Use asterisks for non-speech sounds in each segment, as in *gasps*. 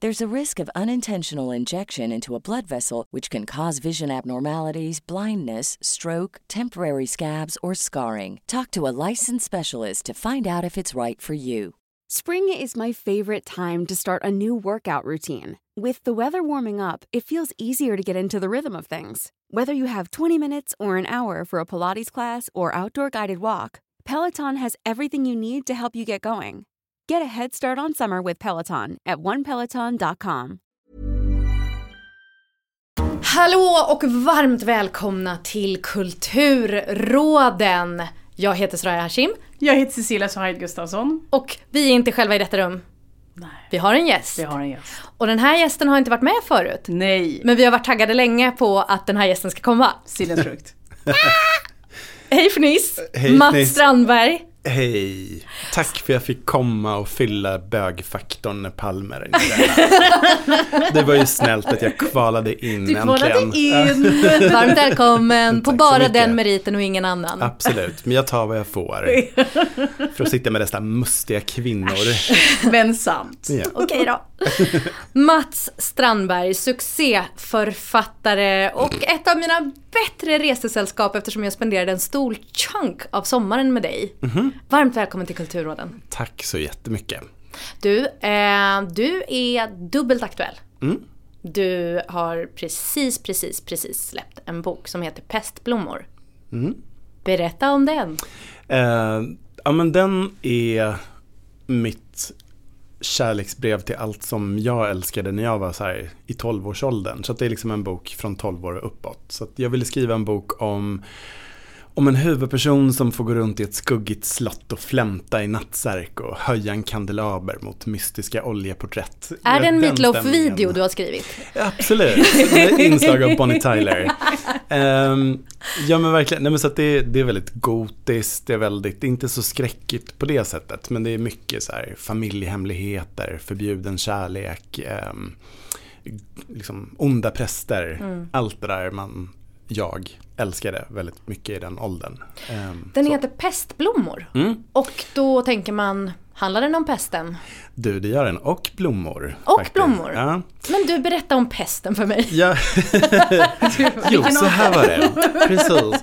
There's a risk of unintentional injection into a blood vessel, which can cause vision abnormalities, blindness, stroke, temporary scabs, or scarring. Talk to a licensed specialist to find out if it's right for you. Spring is my favorite time to start a new workout routine. With the weather warming up, it feels easier to get into the rhythm of things. Whether you have 20 minutes or an hour for a Pilates class or outdoor guided walk, Peloton has everything you need to help you get going. Get a head start on summer with Peloton at onepeloton.com. Hallå och varmt välkomna till Kulturråden. Jag heter Soraya Hashim Jag heter Cecilia Sohaid Gustafsson. och vi är inte själva i detta rum. Nej. Vi har en gäst. Vi har en gäst. Och den här gästen har inte varit med förut. Nej. Men vi har varit taggade länge på att den här gästen ska komma. Sinnessjukt. *laughs* Hej Fniss! Hej, Mats. Strandberg. Hej! Tack för att jag fick komma och fylla bögfaktorn när Palme. *laughs* Det var ju snällt att jag kvalade in Du kvalade äntligen. in. *laughs* Varmt välkommen på bara den meriten och ingen annan. Absolut, men jag tar vad jag får. *laughs* För att sitta med dessa mustiga kvinnor. Men sant. Ja. Okej då. Mats Strandberg, succéförfattare och ett av mina bättre resesällskap eftersom jag spenderade en stor chunk av sommaren med dig. Varmt välkommen till Kulturråden. Tack så jättemycket. Du, eh, du är dubbelt aktuell. Mm. Du har precis, precis, precis släppt en bok som heter Pestblommor. Mm. Berätta om den. Eh, ja men den är mitt kärleksbrev till allt som jag älskade när jag var så här i 12-årsåldern. Så det är liksom en bok från 12 år och uppåt. Så jag ville skriva en bok om om en huvudperson som får gå runt i ett skuggigt slott och flämta i nattsärk och höja en kandelaber mot mystiska oljeporträtt. Är det en Meatloaf-video du har skrivit? Absolut, med inslag av Bonnie Tyler. *laughs* Ehm, ja men verkligen, nej men så att det, det är väldigt gotiskt, det är väldigt, det är inte så skräckigt på det sättet. Men det är mycket så här familjehemligheter, förbjuden kärlek, ehm, liksom onda präster. Mm. Allt det där man, jag älskade väldigt mycket i den åldern. Ehm, Den så. heter Pestblommor. Mm. Och då tänker man, handlar den om pesten? Du, det gör den. Och blommor. Och faktiskt. blommor. Ja. Men du, berätta om pesten för mig. Ja, *laughs* jo så här var det. *laughs* Precis.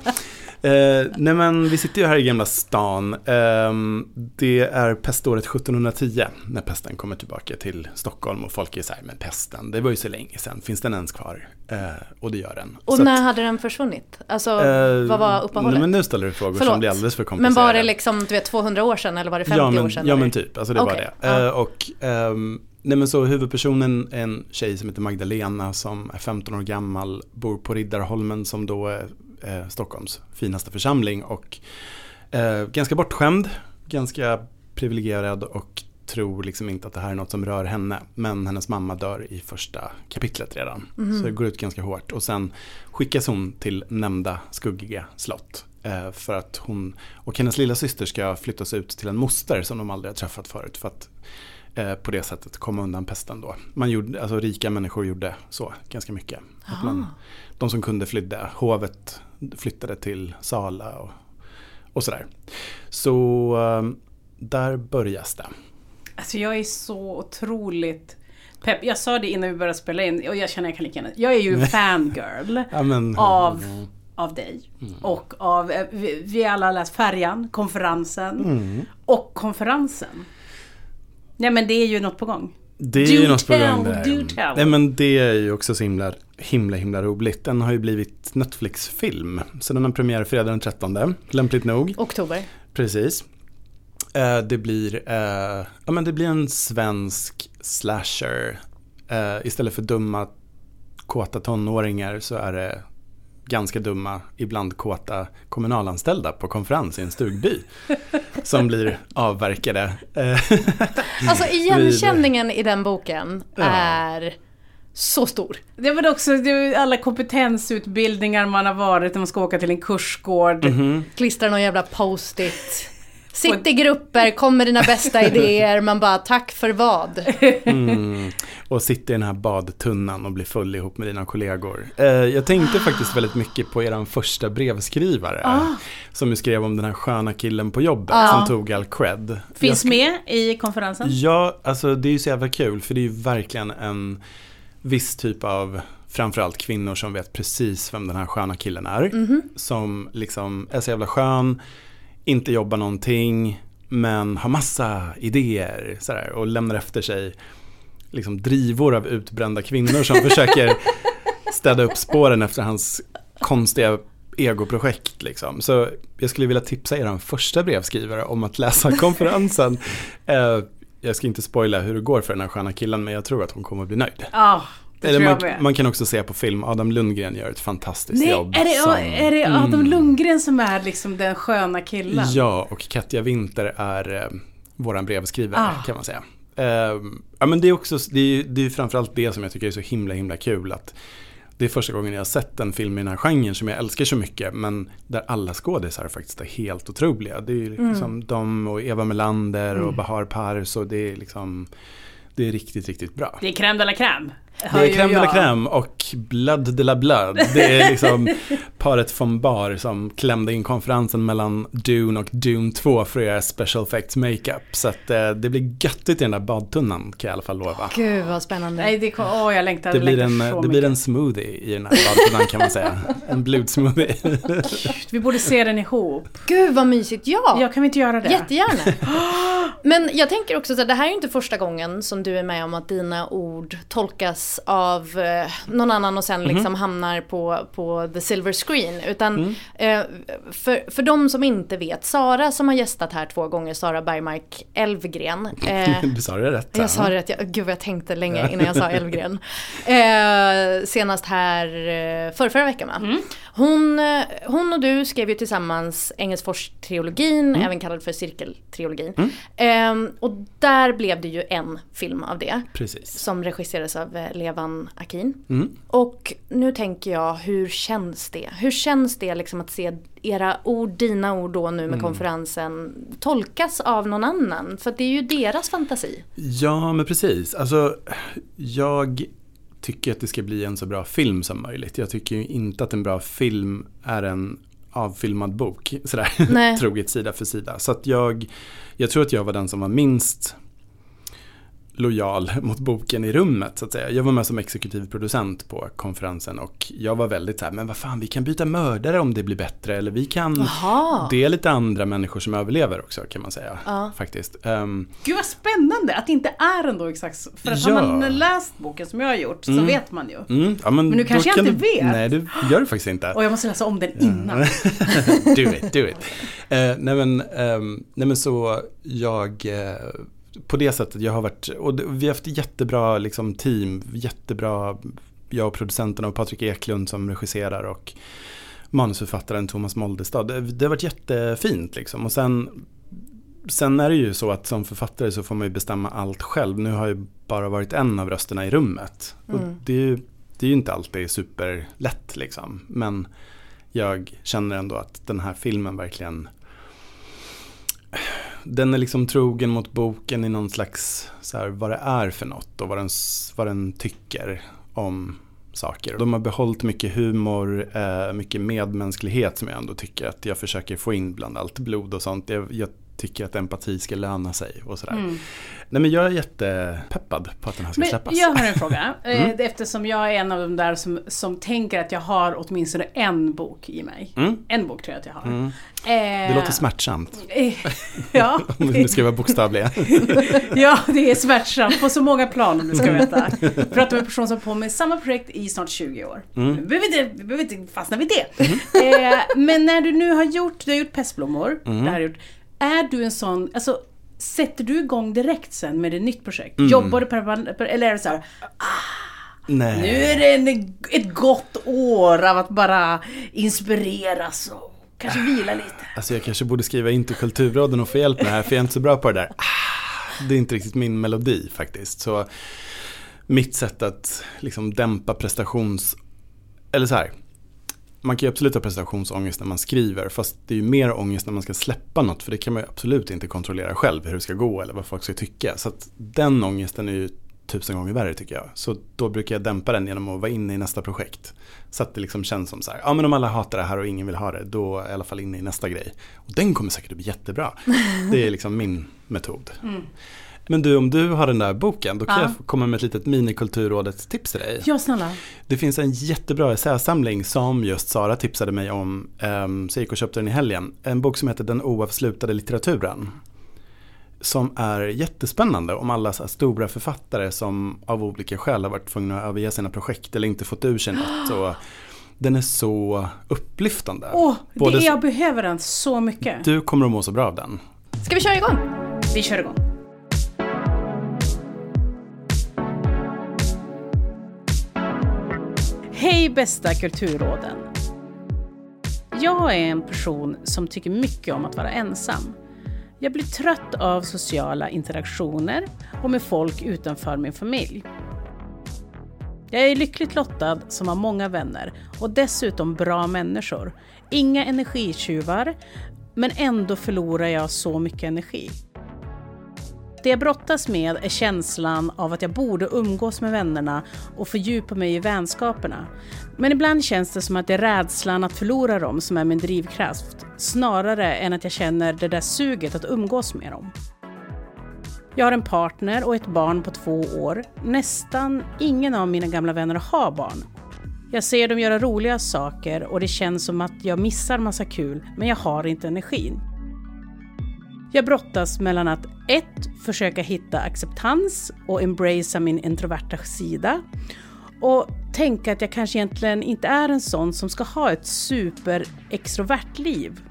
Eh, nej men vi sitter ju här i Gamla stan. Ehm, det är peståret 1710 när pesten kommer tillbaka till Stockholm och folk är så här, men pesten, det var ju så länge sedan, finns den ens kvar? Eh, och det gör den. Och Så när att, hade den försvunnit? Alltså, eh, vad var uppehållet? Nej men nu ställer du frågor Förlåt. som blir alldeles för Men komplicerade. var det liksom, du vet, 200 år sedan eller var det 50 ja, men, år sedan? Ja eller? men typ, alltså det Okej, var det. ja. Eh, och ehm, nej men så huvudpersonen är en tjej som heter Magdalena som är 15 år gammal, bor på Riddarholmen som då är eh, Stockholms finaste församling och eh, ganska bortskämd, ganska privilegierad och tror liksom inte att det här är något som rör henne. Men hennes mamma dör i första kapitlet redan. Mhm. Så det går ut ganska hårt. Och sen skickas hon till nämnda skuggiga slott. Eh, för att hon och hennes lilla syster ska flyttas ut till en moster som de aldrig har träffat förut. För att eh, på det sättet komma undan pesten då. Man gjorde, alltså rika människor gjorde så ganska mycket. Att man, de som kunde flydde. Hovet flyttade till Sala och, och sådär. Så eh, där börjas det. Alltså jag är så otroligt pepp. Jag sa det innan vi började spela in och jag känner jag kan lika gärna. Jag är ju fangirl *laughs* Ja, men, av, av dig. Och av, eh, vi, vi alla har läst Färjan, konferensen och konferensen. Nej men det är ju något på gång. Det är ju Do något på tell, gång där. Nej men det är ju också så himla, himla, himla roligt. Den har ju blivit Netflix-film. Så den har premiär fredag den 13, lämpligt nog. Oktober. Precis. Eh, det blir, eh, ja men det blir en svensk slasher. Eh, istället för dumma kåta tonåringar så är det ganska dumma, ibland kåta kommunalanställda på konferens i en stugby. *laughs* som blir avverkade. Alltså *laughs* igenkänningen i den boken är så stor. Det var också alla kompetensutbildningar man har varit när man ska åka till en kursgård. Klistrar någon jävla post-it. *laughs* Sitt i grupper, kom med dina bästa *laughs* idéer. Man bara, tack för vad? *laughs* Mm. Och sitta i den här badtunnan och bli full ihop med dina kollegor. Eh, jag tänkte faktiskt väldigt mycket på er första brevskrivare. Som ju skrev om den här sköna killen på jobbet som tog all cred. Finns med i konferensen. Ja, alltså det är ju så jävla kul för det är ju verkligen en viss typ av framförallt kvinnor som vet precis vem den här sköna killen är. Som liksom är så jävla skön, inte jobbar någonting, men har massa idéer sådär, och lämnar efter sig liksom drivor av utbrända kvinnor som *laughs* försöker städa upp spåren efter hans konstiga egoprojekt. Liksom. Så jag skulle vilja tipsa er första brevskrivare om att läsa konferensen. *laughs* Jag ska inte spoila hur det går för den här sköna killen men jag tror att hon kommer att bli nöjd. Ja, det Eller man, man kan också se på film, Adam Lundgren gör ett fantastiskt Nej, jobb. är det, som- är det Adam Lundgren som är liksom den sköna killen? Ja, och Katja Winter är eh, våran brevskrivare Ah. kan man säga. Eh, ja, men det är också, det är, det är framförallt det som jag tycker är så himla himla kul. Att det är första gången jag har sett en film i den här genren som jag älskar så mycket. Men där alla skådisar faktiskt är helt otroliga. Det är ju Mm. liksom de och Eva Melander och Bahar Pars och det är liksom det är riktigt, riktigt bra. Det är crème de la crème. Det är crème de la crème och blood de la blood. Det är liksom *laughs* paret von Bar som klämde in konferensen mellan Dune och Dune 2 för att göra special effects makeup. Så att eh, det blir göttigt i den där badtunnan kan jag i alla fall lova. Gud vad spännande. Nej, det kom, åh, jag längtar, Det blir, en, det blir en smoothie i den här badtunnan kan man säga. En blodsmoothie. Vi borde se den ihop. Gud vad mysigt, ja! Ja, kan vi inte göra det? Jättegärna. *gasps* Men jag tänker också att det här är inte första gången som du är med om att dina ord tolkas av eh, någon annan och sen liksom hamnar på, på the silver screen. Utan eh, för, för de som inte vet, Sara som har gästat här två gånger, Sara Bergmark Elvgren. Eh, *laughs* Du sa det rätt. jag sa det rätt, jag, gud jag tänkte länge innan jag sa *laughs* Elvgren. Eh, senast här eh, för förra veckan va? Hon, eh, hon och du skrev ju tillsammans Engelsfors-trilogin, även kallad för Cirkeltrilogin. Eh, och där blev det ju en film av det. Precis. Som regisserades av eh, Levan Akin. Mm. Och nu tänker jag, hur känns det? Hur känns det liksom att se era ord, dina ord då nu med konferensen tolkas av någon annan? För det är ju deras fantasi. Ja, men precis. Alltså, jag tycker att det ska bli en så bra film som möjligt. Jag tycker ju inte att en bra film är en avfilmad bok, sådär, *laughs* troget sida för sida. Så att jag, jag tror att jag var den som var minst lojal mot boken i rummet så att säga. Jag var med som exekutiv producent på konferensen och jag var väldigt så här, men vad fan vi kan byta mördare om det blir bättre eller vi kan, Jaha. det är lite andra människor som överlever också kan man säga. Ja. Faktiskt. Ehm, Gud vad spännande att det inte är ändå exakt. För att Ja. har man läst boken som jag har gjort så vet man ju. Mm, ja, men Men nu kanske jag kan inte du, vet. Nej, du gör det faktiskt inte. Och jag måste läsa om den innan. *laughs* do it, do it. Eh, nej, men, ehm, nej men så jag, eh, på det sättet, jag har varit, och vi har haft jättebra liksom, team, jättebra, jag och producenterna och Patrik Eklund som regisserar och manusförfattaren Thomas Moldestad. Det, det har varit jättefint liksom. Och sen, sen är det ju så att som författare så får man ju bestämma allt själv. Nu har jag bara varit en av rösterna i rummet. Och det, är ju, det är ju inte alltid superlätt liksom. Men jag känner ändå att den här filmen verkligen den är liksom trogen mot boken i någon slags, så här, vad det är för något och vad den, vad den tycker om saker. De har behållit mycket humor, eh, mycket medmänsklighet som jag ändå tycker att jag försöker få in bland allt blod och sånt. Jag, jag tycker att empati ska löna sig och sådär. Mm. Nej men jag är jättepeppad på att den här ska men släppas. Jag har en fråga. *laughs* Eh, mm. Eftersom jag är en av de där som, som tänker att jag har åtminstone en bok i mig. Mm. En bok tror jag att jag har. Mm. Eh, det låter smärtsamt. Eh, *laughs* ja. *laughs* om du ska vara bokstavliga. ja, det är smärtsamt på så många plan om du ska veta. Jag pratar med en person som på med samma projekt i snart 20 år. Mm. Vi, behöver inte, vi behöver inte fastna vid det. Mm. Eh, men när du nu har gjort, du har gjort pestblommor. Mm. Det har gjort, är du en sån, alltså Sätter du igång direkt sen med ett nytt projekt? Mm. Jobbar du per, eller är det så här, ah, Nej. Nu är det en, ett gott år av att bara inspireras och kanske vila lite. Alltså jag kanske borde skriva in till Kulturråden och få hjälp med det här för jag är inte så bra på det där. Ah, det är inte riktigt min melodi faktiskt. Så mitt sätt att liksom dämpa prestations... Eller så här, man kan ju absolut ha prestationsångest när man skriver fast det är ju mer ångest när man ska släppa något för det kan man ju absolut inte kontrollera själv hur det ska gå eller vad folk ska tycka. Så att den ångesten är ju tusen gånger värre tycker jag. Så då brukar jag dämpa den genom att vara inne i nästa projekt. Så att det liksom känns som så här, ja men om alla hatar det här och ingen vill ha det, då är jag i alla fall inne i nästa grej. Och den kommer säkert att bli jättebra. Det är liksom min metod. Mm. Men du, om du har den där boken, då kan ja. jag komma med ett litet minikulturrådets tips till dig. Ja, snälla. Det finns en jättebra essäsamling som just Sara tipsade mig om, um, så jag gick och köpte den i helgen. En bok som heter Den oavslutade litteraturen. Som är jättespännande om alla så stora författare som av olika skäl har varit tvungna att överge sina projekt eller inte fått ur sig *gasps* något. Och den är så upplyftande. Åh, oh, jag behöver den så mycket. Du kommer att må så bra av den. Ska vi köra igång? Vi kör igång. Hej bästa kulturråden! Jag är en person som tycker mycket om att vara ensam. Jag blir trött av sociala interaktioner och med folk utanför min familj. Jag är lyckligt lottad som har många vänner och dessutom bra människor. Inga energitjuvar, men ändå förlorar jag så mycket energi. Det jag brottas med är känslan av att jag borde umgås med vännerna och fördjupa mig i vänskaperna. Men ibland känns det som att det är rädslan att förlora dem som är min drivkraft, snarare än att jag känner det där suget att umgås med dem. Jag har en partner och ett barn på två år. Nästan ingen av mina gamla vänner har barn. Jag ser dem göra roliga saker och det känns som att jag missar massa kul, men jag har inte energin. Jag brottas mellan att 1. Försöka hitta acceptans och embracea min introverta sida och tänka att jag kanske egentligen inte är en sån som ska ha ett super-extrovert liv.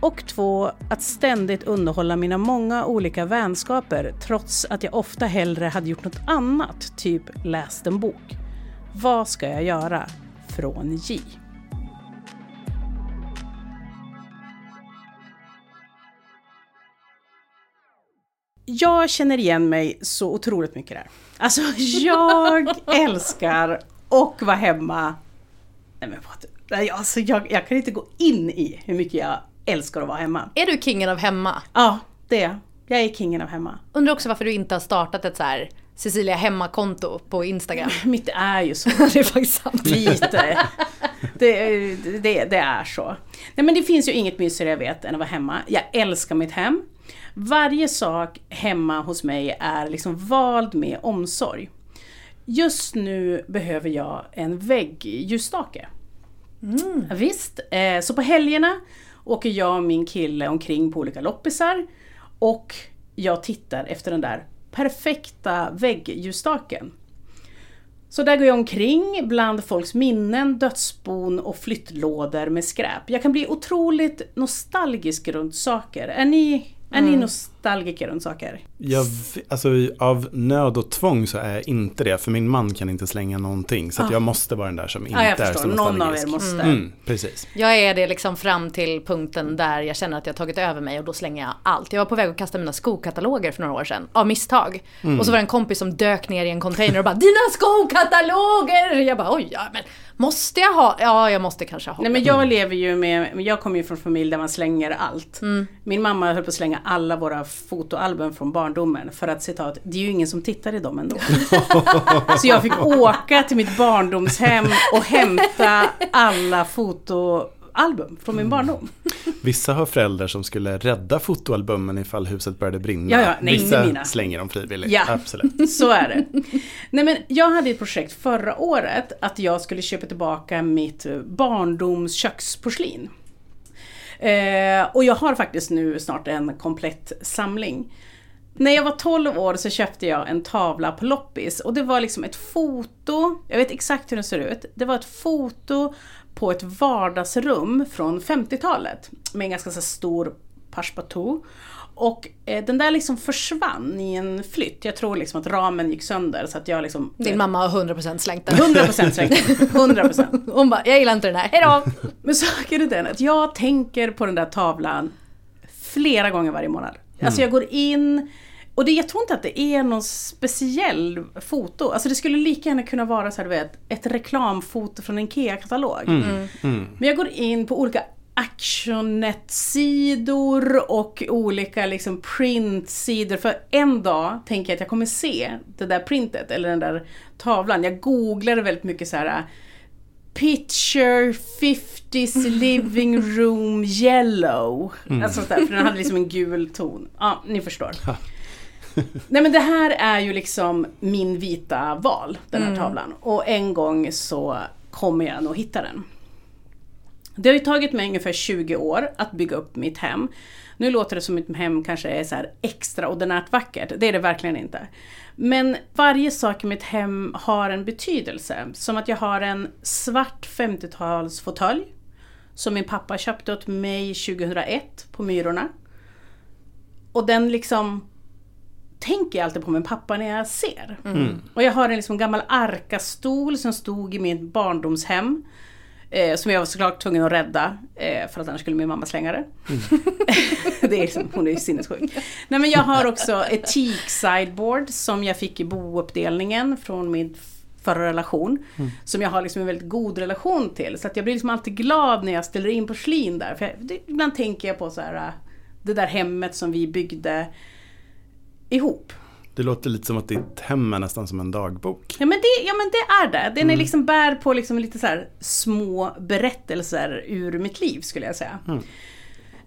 Och två, att ständigt underhålla mina många olika vänskaper trots att jag ofta hellre hade gjort något annat, typ läst en bok. Vad ska jag göra? Från J. jag känner igen mig så otroligt mycket där. Alltså *laughs* jag älskar och vara hemma. Nej men vad, alltså jag, jag kan inte gå in i hur mycket jag älskar att vara hemma. Är du kingen av hemma? Ja, det är jag. är kingen av hemma. Undrar också varför du inte har startat ett så här Cecilia Hemma-konto på Instagram. *laughs* Mitt är ju så. *laughs* det är faktiskt sant. Lite. Det, det, det, är så. Nej men det finns ju inget mysigare jag vet än att vara hemma. Jag älskar mitt hem. Varje sak hemma hos mig är liksom vald med omsorg. Just nu behöver jag en väggljusstake. Mm. Visst, eh, så på helgerna åker jag och min kille omkring på olika loppisar och jag tittar efter den där perfekta väggljusstaken. Så där går jag omkring bland folks minnen, dödsbon och flyttlådor med skräp. Jag kan bli otroligt nostalgisk runt saker. Är ni är mm. Nostalgiker runt saker? Jag, alltså, av nöd och tvång så är jag inte det. För min man kan inte slänga någonting. Så ah. jag måste vara den där som inte ah, är så nostalgisk. Någon av er måste. Mm. Mm, precis. Jag är det liksom fram till punkten där jag känner att jag har tagit över mig och då slänger jag allt. Jag var på väg att kasta mina skokataloger för några år sedan. Av misstag. Mm. Och så var det en kompis som dök ner i en container och bara Dina skokataloger! Jag bara oj, ja men Måste jag ha? Ja, jag måste kanske ha. Nej men jag lever ju med, jag kommer ju från en familj där man slänger allt. Mm. Min mamma höll på att slänga alla våra fotoalbum från barndomen för att citat, det är ju ingen som tittar i dem ändå. *laughs* så jag fick åka till mitt barndomshem och hämta alla foto fotoalbum från min barndom. Vissa har föräldrar som skulle rädda fotoalbumen ifall huset började brinna. Ja, ja, nej, Vissa slänger dem frivilligt. Ja. Absolut. Så är det. Nej men jag hade ett projekt förra året att jag skulle köpa tillbaka mitt barndoms köksporslin. Eh, och jag har faktiskt nu snart en komplett samling. När jag var 12 år så köpte jag en tavla på loppis och det var liksom ett foto, jag vet exakt hur den ser ut. Det var ett foto på ett vardagsrum från 50-talet med en ganska så stor passepartout. Och eh, den där liksom försvann i en flytt. Jag tror liksom att ramen gick sönder så att jag liksom... Din mamma har 100% slängt den. 100% slängde den. *laughs* 100%. Hon bara, jag gillar inte den här, hejdå! Men saken är den att jag tänker på den där tavlan flera gånger varje månad. Alltså jag går in och det, jag tror inte att det är någon speciell foto. Alltså det skulle lika gärna kunna vara så här, du vet, ett reklamfoto från en IKEA-katalog. Men jag går in på olika actionnet-sidor och olika liksom print-sidor. För en dag tänker jag att jag kommer se det där printet eller den där tavlan. Jag googlar väldigt mycket så här Picture 50s *laughs* living room yellow. Alltså sådär, för den hade liksom en gul ton. Ja, ni förstår. *laughs* Nej men det här är ju liksom min vita val, den här tavlan. Och en gång så kommer jag nog hitta den. Det har ju tagit mig ungefär 20 år att bygga upp mitt hem. Nu låter det som mitt hem kanske är så här extraordinärt vackert, det är det verkligen inte. Men varje sak i mitt hem har en betydelse. Som att jag har en svart 50-talsfåtölj som min pappa köpte åt mig 2001 på Myrorna. Och den liksom tänker jag alltid på min pappa när jag ser. Och jag har en liksom gammal arkastol som stod i mitt barndomshem. Eh, som jag var såklart tvungen att rädda, eh, för att annars skulle min mamma slänga det. *laughs* det är liksom, hon är ju sinnessjuk. Nej men jag har också ett sideboard som jag fick i bouppdelningen från min förra relation. Som jag har liksom en väldigt god relation till. Så att jag blir liksom alltid glad när jag ställer in porslin där. För jag, det, ibland tänker jag på så här, äh, det där hemmet som vi byggde ihop. Det låter lite som att ditt hem är nästan som en dagbok. Ja men det, ja, men det är det. Den är liksom bär på liksom lite så små berättelser ur mitt liv skulle jag säga.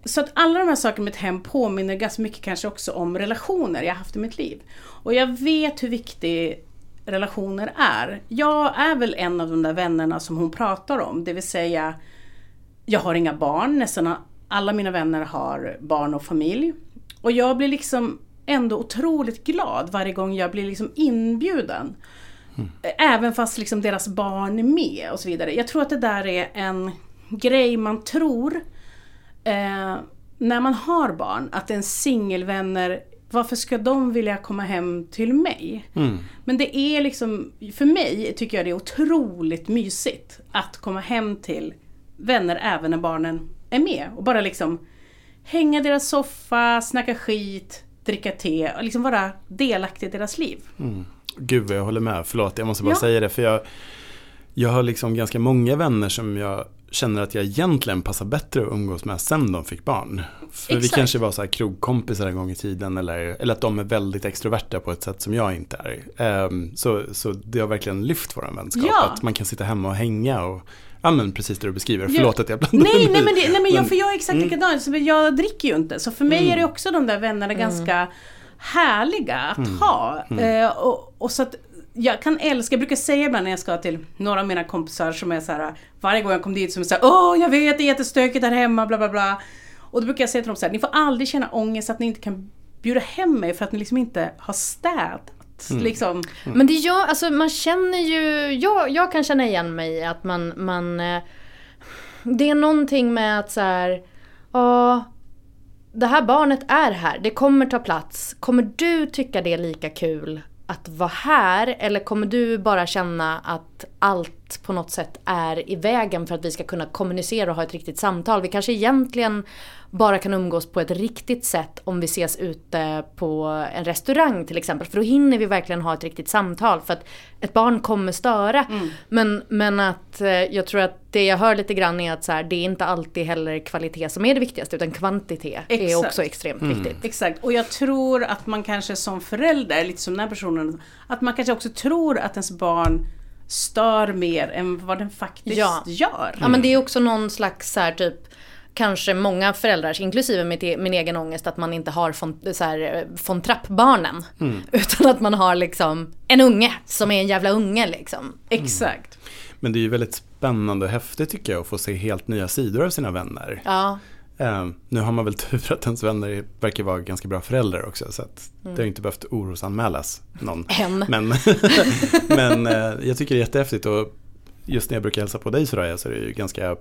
Så att alla de här sakerna i mitt hem påminner ganska mycket kanske också om relationer jag haft i mitt liv. Och jag vet hur viktig relationer är. Jag är väl en av de där vännerna som hon pratar om, det vill säga jag har inga barn, nästan alla mina vänner har barn och familj. Och jag blir liksom ändå otroligt glad varje gång jag blir liksom inbjuden. Även fast liksom deras barn är med och så vidare. Jag tror att det där är en grej man tror eh, när man har barn, att en singelvänner, varför ska de vilja komma hem till mig? Men det är liksom, för mig tycker jag det är otroligt mysigt att komma hem till vänner även när barnen är med. Och bara liksom hänga i deras soffa, snacka skit, dricka te och liksom vara delaktig i deras liv. Gud vad jag håller med, förlåt jag måste bara Ja. säga det. För jag, jag har liksom ganska många vänner som jag känner att jag egentligen passar bättre att umgås med sen de fick barn. För vi Exakt. kanske var så här krogkompisar en gång i tiden eller, eller att de är väldigt extroverta på ett sätt som jag inte är. Ehm, så, så det har verkligen lyft vår vänskap. Ja. Att man kan sitta hemma och hänga och Ja men precis det du beskriver, förlåt att jag blandade Nej, nej men, det, nej men jag, för jag är exakt likadan. Så jag dricker ju inte. Så för mig är det också de där vännerna ganska härliga att ha. Eh, och, och så att jag kan älska, jag brukar säga ibland när jag ska till några av mina kompisar som är så här varje gång jag kommer dit som är såhär Åh jag vet det är jättestökigt här hemma bla bla bla. Och då brukar jag säga till dem så här, ni får aldrig känna ångest att ni inte kan bjuda hem mig för att ni liksom inte har städat. Liksom. Men det gör, alltså man känner ju, jag, jag kan känna igen mig i att man, man eh, Det är någonting med att så här, ja Det här barnet är här, det kommer ta plats. Kommer du tycka det är lika kul att vara här? Eller kommer du bara känna att allt på något sätt är i vägen för att vi ska kunna kommunicera och ha ett riktigt samtal? Vi kanske egentligen bara kan umgås på ett riktigt sätt om vi ses ute på en restaurang till exempel. För då hinner vi verkligen ha ett riktigt samtal. För att ett barn kommer störa. Men, men att eh, jag tror att det jag hör lite grann är att så här, det är inte alltid heller kvalitet som är det viktigaste. Utan kvantitet är Exakt. också extremt viktigt. Exakt, och jag tror att man kanske som förälder, lite som den här personen, att man kanske också tror att ens barn stör mer än vad den faktiskt Ja. gör. Ja men det är också någon slags så här typ Kanske många föräldrars, inklusive mitt, e- min egen ångest, att man inte har von, så här, eh, von Trapp-barnen. *laughs* Utan att man har liksom en unge som är en jävla unge liksom. Exakt. Men det är ju väldigt spännande och häftigt tycker jag att få se helt nya sidor av sina vänner. Ja, Eh, nu har man väl tur att ens vänner verkar vara ganska bra föräldrar också så att det har inte behövt orosanmälas någon. *laughs* en. Men, *laughs* men eh, jag tycker det är jättehäftigt och just när jag brukar hälsa på dig Soraya så är det ju ganska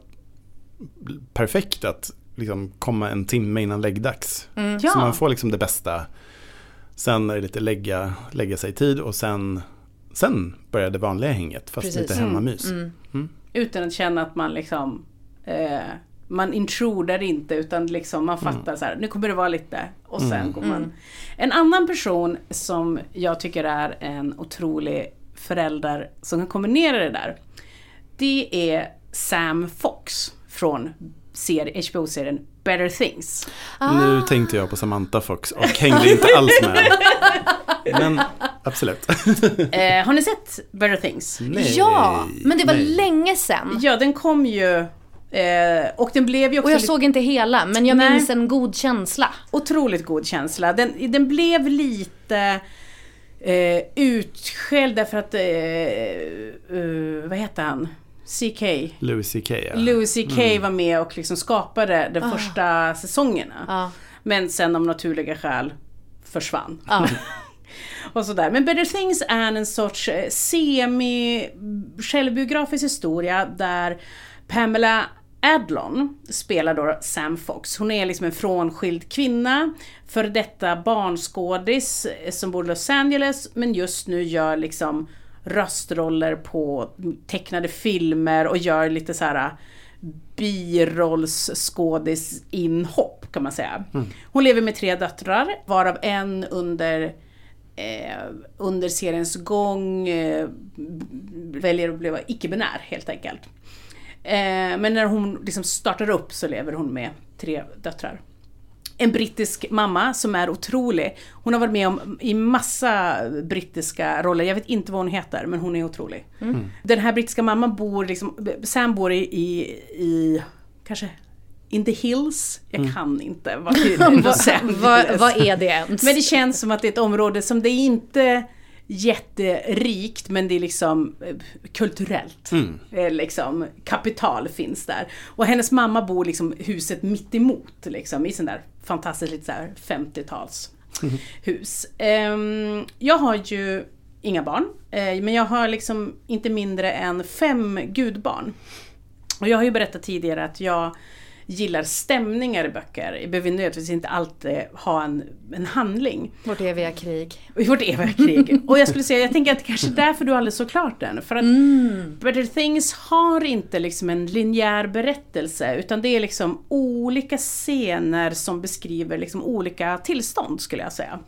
perfekt att liksom komma en timme innan läggdags. Mm. Ja. Så man får liksom det bästa. Sen är det lite lägga, lägga sig i tid och sen, sen börjar det vanliga hänget fast Precis. lite hemmamys. Mm. Utan att känna att man liksom eh, man intrudar inte utan liksom man fattar så här, nu kommer det vara lite och sen går man. En annan person som jag tycker är en otrolig förälder som kan kombinera det där. Det är Sam Fox från serie, HBO-serien Better Things. Nu tänkte jag på Samantha Fox och hängde inte alls med. Men absolut. *laughs* Eh, har ni sett Better Things? Nej, ja, men det var nej. länge sedan. Ja, den kom ju eh, och den blev ju också Och jag lite såg inte hela, men jag Nej. minns en god känsla. otroligt god känsla. Den, den blev lite eh, utskälld därför att, eh, eh, vad heter han? CK. Louis CK ja. Louis CK var med och liksom skapade de första säsongerna. Ja. Men sen av naturliga skäl försvann. Ja. *laughs* och sådär. Men Better Things är en sorts eh, semi-självbiografisk historia där Pamela Adlon spelar då Sam Fox. Hon är liksom en frånskild kvinna, för detta barnskådis eh, som bor i Los Angeles men just nu gör liksom röstroller på tecknade filmer och gör lite så här birollsskådisinhopp kan man säga. Hon lever med tre döttrar, varav en under eh, under seriens gång eh, väljer att bli icke-binär helt enkelt. Eh, men när hon liksom startar upp så lever hon med tre döttrar. En brittisk mamma som är otrolig. Hon har varit med om i massa brittiska roller. Jag vet inte vad hon heter men hon är otrolig. Den här brittiska mamman bor liksom, Sam bor i, i, i kanske in the hills. Jag kan inte vad *laughs* Vad, Angeles. vad, vad är det ens? Men det känns som att det är ett område som det är inte jätterikt men det är liksom eh, kulturellt. Eh, Liksom, kapital finns där. Och hennes mamma bor liksom huset mitt emot liksom, i sån där fantastiskt lite så här 50-tals hus. Ehm, jag har ju inga barn eh, men jag har liksom inte mindre än fem gudbarn. Och jag har ju berättat tidigare att jag gillar stämningar i böcker. Behöver nödvändigtvis inte alltid ha en, en handling. Vårt eviga krig. Vårt eviga krig. Och jag skulle säga, jag tänker att det kanske är därför du aldrig så klart den. För att Better Things har inte liksom en linjär berättelse utan det är liksom olika scener som beskriver liksom olika tillstånd skulle jag säga.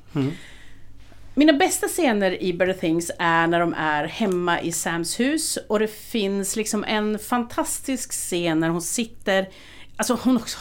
Mina bästa scener i Better Things är när de är hemma i Sams hus och det finns liksom en fantastisk scen när hon sitter, alltså hon också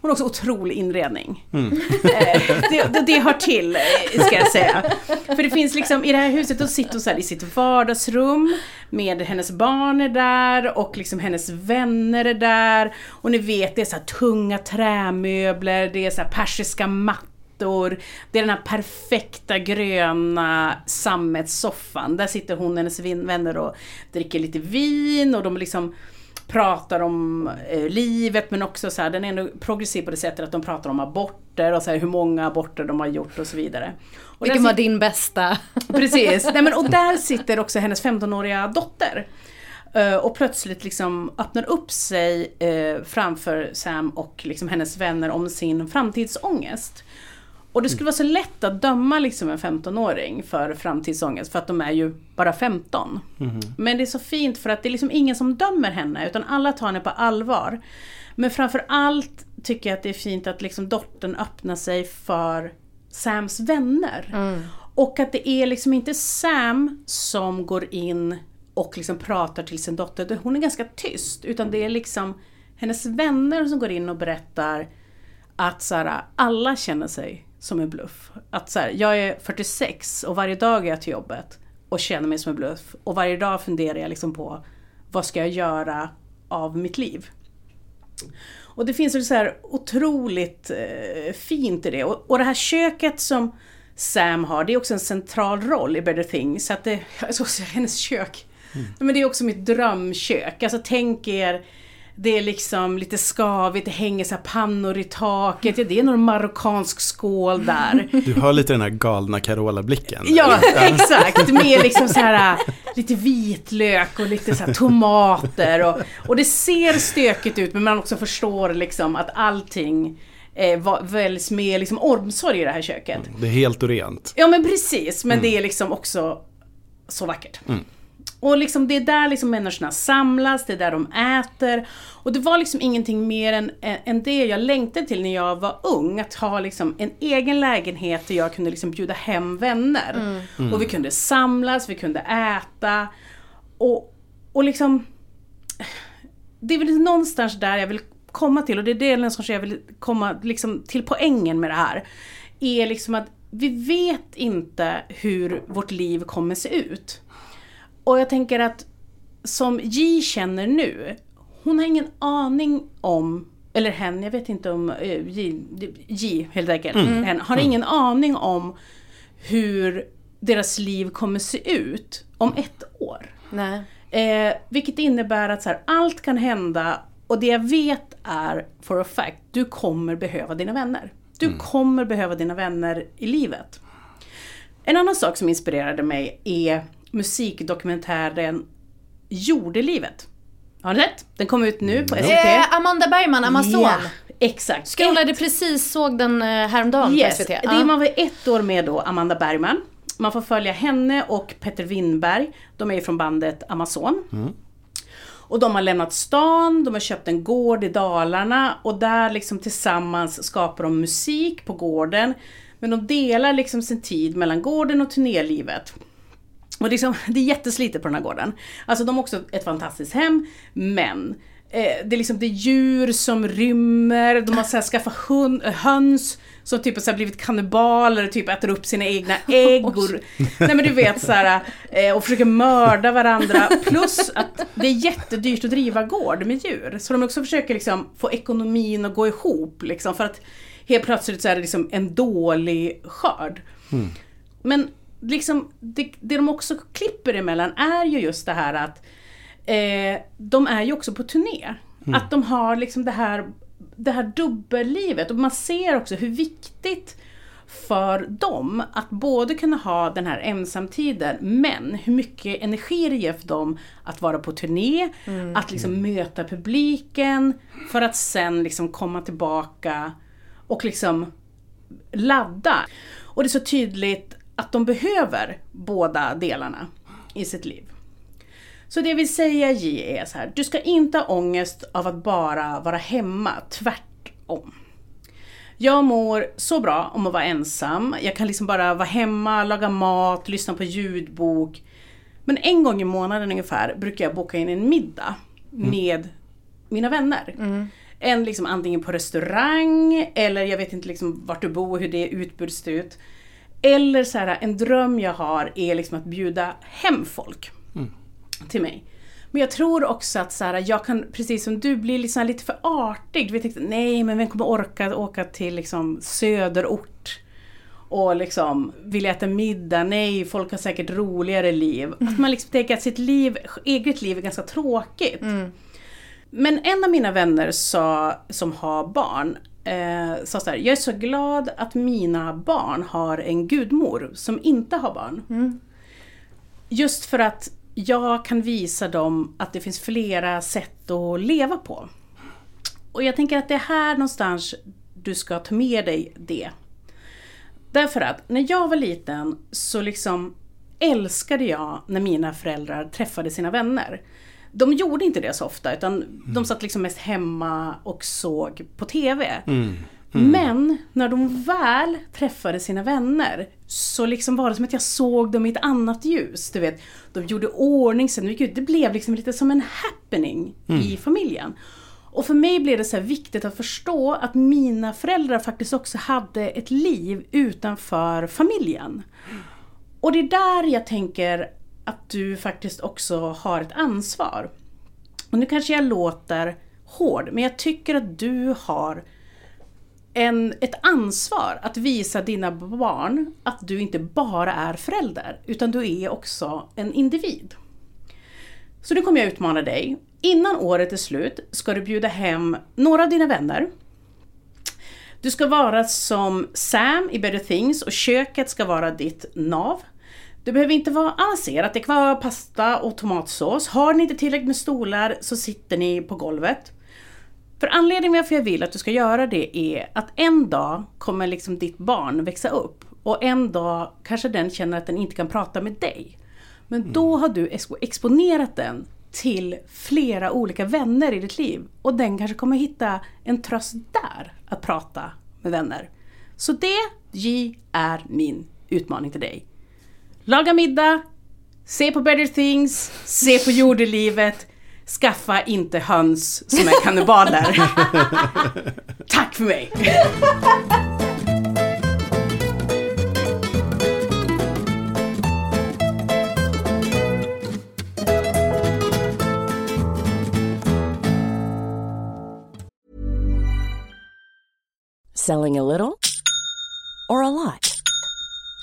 hon har också otrolig inredning. Eh, det, det, det hör till, eh, ska jag säga. För det finns liksom, i det här huset, då sitter hon så här i sitt vardagsrum med hennes barn är där och liksom hennes vänner är där. Och ni vet, det är så tunga trämöbler, det är så persiska mattor. Det är den här perfekta gröna sammetssoffan. Där sitter hon och hennes vänner och dricker lite vin och de liksom pratar om eh, livet men också så här, den är ändå progressiv på det sättet att de pratar om aborter och så här, hur många aborter de har gjort och så vidare. Och Vilken var din bästa? *laughs* Precis, Nej, men, och där sitter också hennes 15-åriga dotter. Eh, och plötsligt liksom öppnar upp sig eh, framför Sam och liksom hennes vänner om sin framtidsångest. Och det skulle vara så lätt att döma liksom en 15-åring för framtidsångest för att de är ju bara 15. Men det är så fint för att det är liksom ingen som dömer henne utan alla tar henne på allvar. Men framför allt tycker jag att det är fint att liksom dottern öppnar sig för Sams vänner. Och att det är liksom inte Sam som går in och liksom pratar till sin dotter. Hon är ganska tyst. Utan det är liksom hennes vänner som går in och berättar att så här, alla känner sig som en bluff. Att så här, jag är 46 och varje dag är jag till jobbet. och känner mig som en bluff. Och varje dag funderar jag liksom på vad ska jag göra av mitt liv? Och det finns så här otroligt eh, fint i det. Och, och det här köket som Sam har, det är också en central roll i Better Things. Så att det, *laughs* jag hennes kök. Mm. Men det är också mitt drömkök. Alltså tänk er det är liksom lite skavigt, det hänger så pannor i taket. Ja, det är någon marockansk skål där. Du har lite den här galna Carola-blicken. Ja, exakt. Med liksom så här lite vitlök och lite så tomater. Och, och det ser stökigt ut men man också förstår liksom att allting eh, väljs med liksom omsorg i det här köket. Det är helt och rent. Ja men precis, men mm. det är liksom också så vackert. Mm. Och liksom det är där liksom människorna samlas, det är där de äter. Och det var liksom ingenting mer än, än det jag längtade till när jag var ung. Att ha liksom en egen lägenhet där jag kunde liksom bjuda hem vänner. Mm. Mm. Och vi kunde samlas, vi kunde äta. Och, och liksom... Det är väl någonstans där jag vill komma till och det är det någonstans jag vill komma liksom till poängen med det här. Är liksom att vi vet inte hur vårt liv kommer se ut. Och jag tänker att som Ji känner nu, hon har ingen aning om, eller hen, jag vet inte om, uh, Ji, Ji helt enkelt, mm. hen, har mm. ingen aning om hur deras liv kommer se ut om ett år. Nej. Eh, vilket innebär att så här, allt kan hända och det jag vet är for a fact, du kommer behöva dina vänner. Du mm. kommer behöva dina vänner i livet. En annan sak som inspirerade mig är musikdokumentären Jordelivet. Har ni sett? Den kom ut nu på SVT. Eh, Amanda Bergman, Amazon. Ja, exakt. Scrollade precis, såg den eh, häromdagen yes, på SVT. Det är man var ett år med då, Amanda Bergman. Man får följa henne och Petter Winberg. De är från bandet Amazon. Mm. Och de har lämnat stan, de har köpt en gård i Dalarna och där liksom tillsammans skapar de musik på gården. Men de delar liksom sin tid mellan gården och turnélivet. Och liksom, det är jätteslitet på den här gården. Alltså de har också ett fantastiskt hem, men eh, det är liksom det är djur som rymmer, de har så här skaffat hund, höns som typ har blivit kannibaler och typ äter upp sina egna *laughs* ägg. Och, nej men du vet så här, eh, och försöker mörda varandra. Plus att det är jättedyrt att driva gård med djur. Så de också försöker liksom få ekonomin att gå ihop liksom för att helt plötsligt så är det liksom en dålig skörd. Mm. Men liksom, det, det de också klipper emellan är ju just det här att eh, de är ju också på turné. Mm. Att de har liksom det här, det här dubbellivet och man ser också hur viktigt för dem att både kunna ha den här ensamtiden men hur mycket energi det ger för dem att vara på turné, mm. att liksom möta publiken för att sen liksom komma tillbaka och liksom ladda. Och det är så tydligt att de behöver båda delarna i sitt liv. Så det vill säga J är så här, du ska inte ha ångest av att bara vara hemma, tvärtom. Jag mår så bra om att vara ensam. Jag kan liksom bara vara hemma, laga mat, lyssna på ljudbok. Men en gång i månaden ungefär brukar jag boka in en middag mm. med mina vänner. Mm. En liksom antingen på restaurang eller jag vet inte liksom vart du bor, hur det utbudet ser ut. Eller så här, en dröm jag har är liksom att bjuda hem folk mm. till mig. Men jag tror också att så här, jag kan, precis som du, bli liksom lite för artig. Du vet, nej men vem kommer orka åka till liksom söderort? Och liksom vilja äta middag, nej folk har säkert roligare liv. Att man liksom tänker att sitt liv, eget liv är ganska tråkigt. Mm. Men en av mina vänner sa, som har barn, eh, sa så här, jag är så glad att mina barn har en gudmor som inte har barn. Mm. Just för att jag kan visa dem att det finns flera sätt att leva på. Och jag tänker att det är här någonstans du ska ta med dig det. Därför att när jag var liten så liksom älskade jag när mina föräldrar träffade sina vänner. De gjorde inte det så ofta utan mm. de satt liksom mest hemma och såg på TV. Mm. Mm. Men när de väl träffade sina vänner så liksom var det som att jag såg dem i ett annat ljus. Du vet, de gjorde ordning, sen gick ut. Det blev liksom lite som en happening mm. i familjen. Och för mig blev det så viktigt att förstå att mina föräldrar faktiskt också hade ett liv utanför familjen. Och det är där jag tänker att du faktiskt också har ett ansvar. Och nu kanske jag låter hård, men jag tycker att du har en, ett ansvar att visa dina barn att du inte bara är förälder, utan du är också en individ. Så nu kommer jag utmana dig. Innan året är slut ska du bjuda hem några av dina vänner. Du ska vara som Sam i Better Things och köket ska vara ditt nav. Det behöver inte vara avancerat, det kan vara pasta och tomatsås. Har ni inte tillräckligt med stolar så sitter ni på golvet. För anledningen varför jag vill att du ska göra det är att en dag kommer liksom ditt barn växa upp och en dag kanske den känner att den inte kan prata med dig. Men då har du exponerat den till flera olika vänner i ditt liv och den kanske kommer hitta en tröst där att prata med vänner. Så det, J, är min utmaning till dig. Laga middag, se på Better Things, se på jordelivet, skaffa inte höns som är kannibaler. *laughs* Tack för mig! Selling a little or a lot?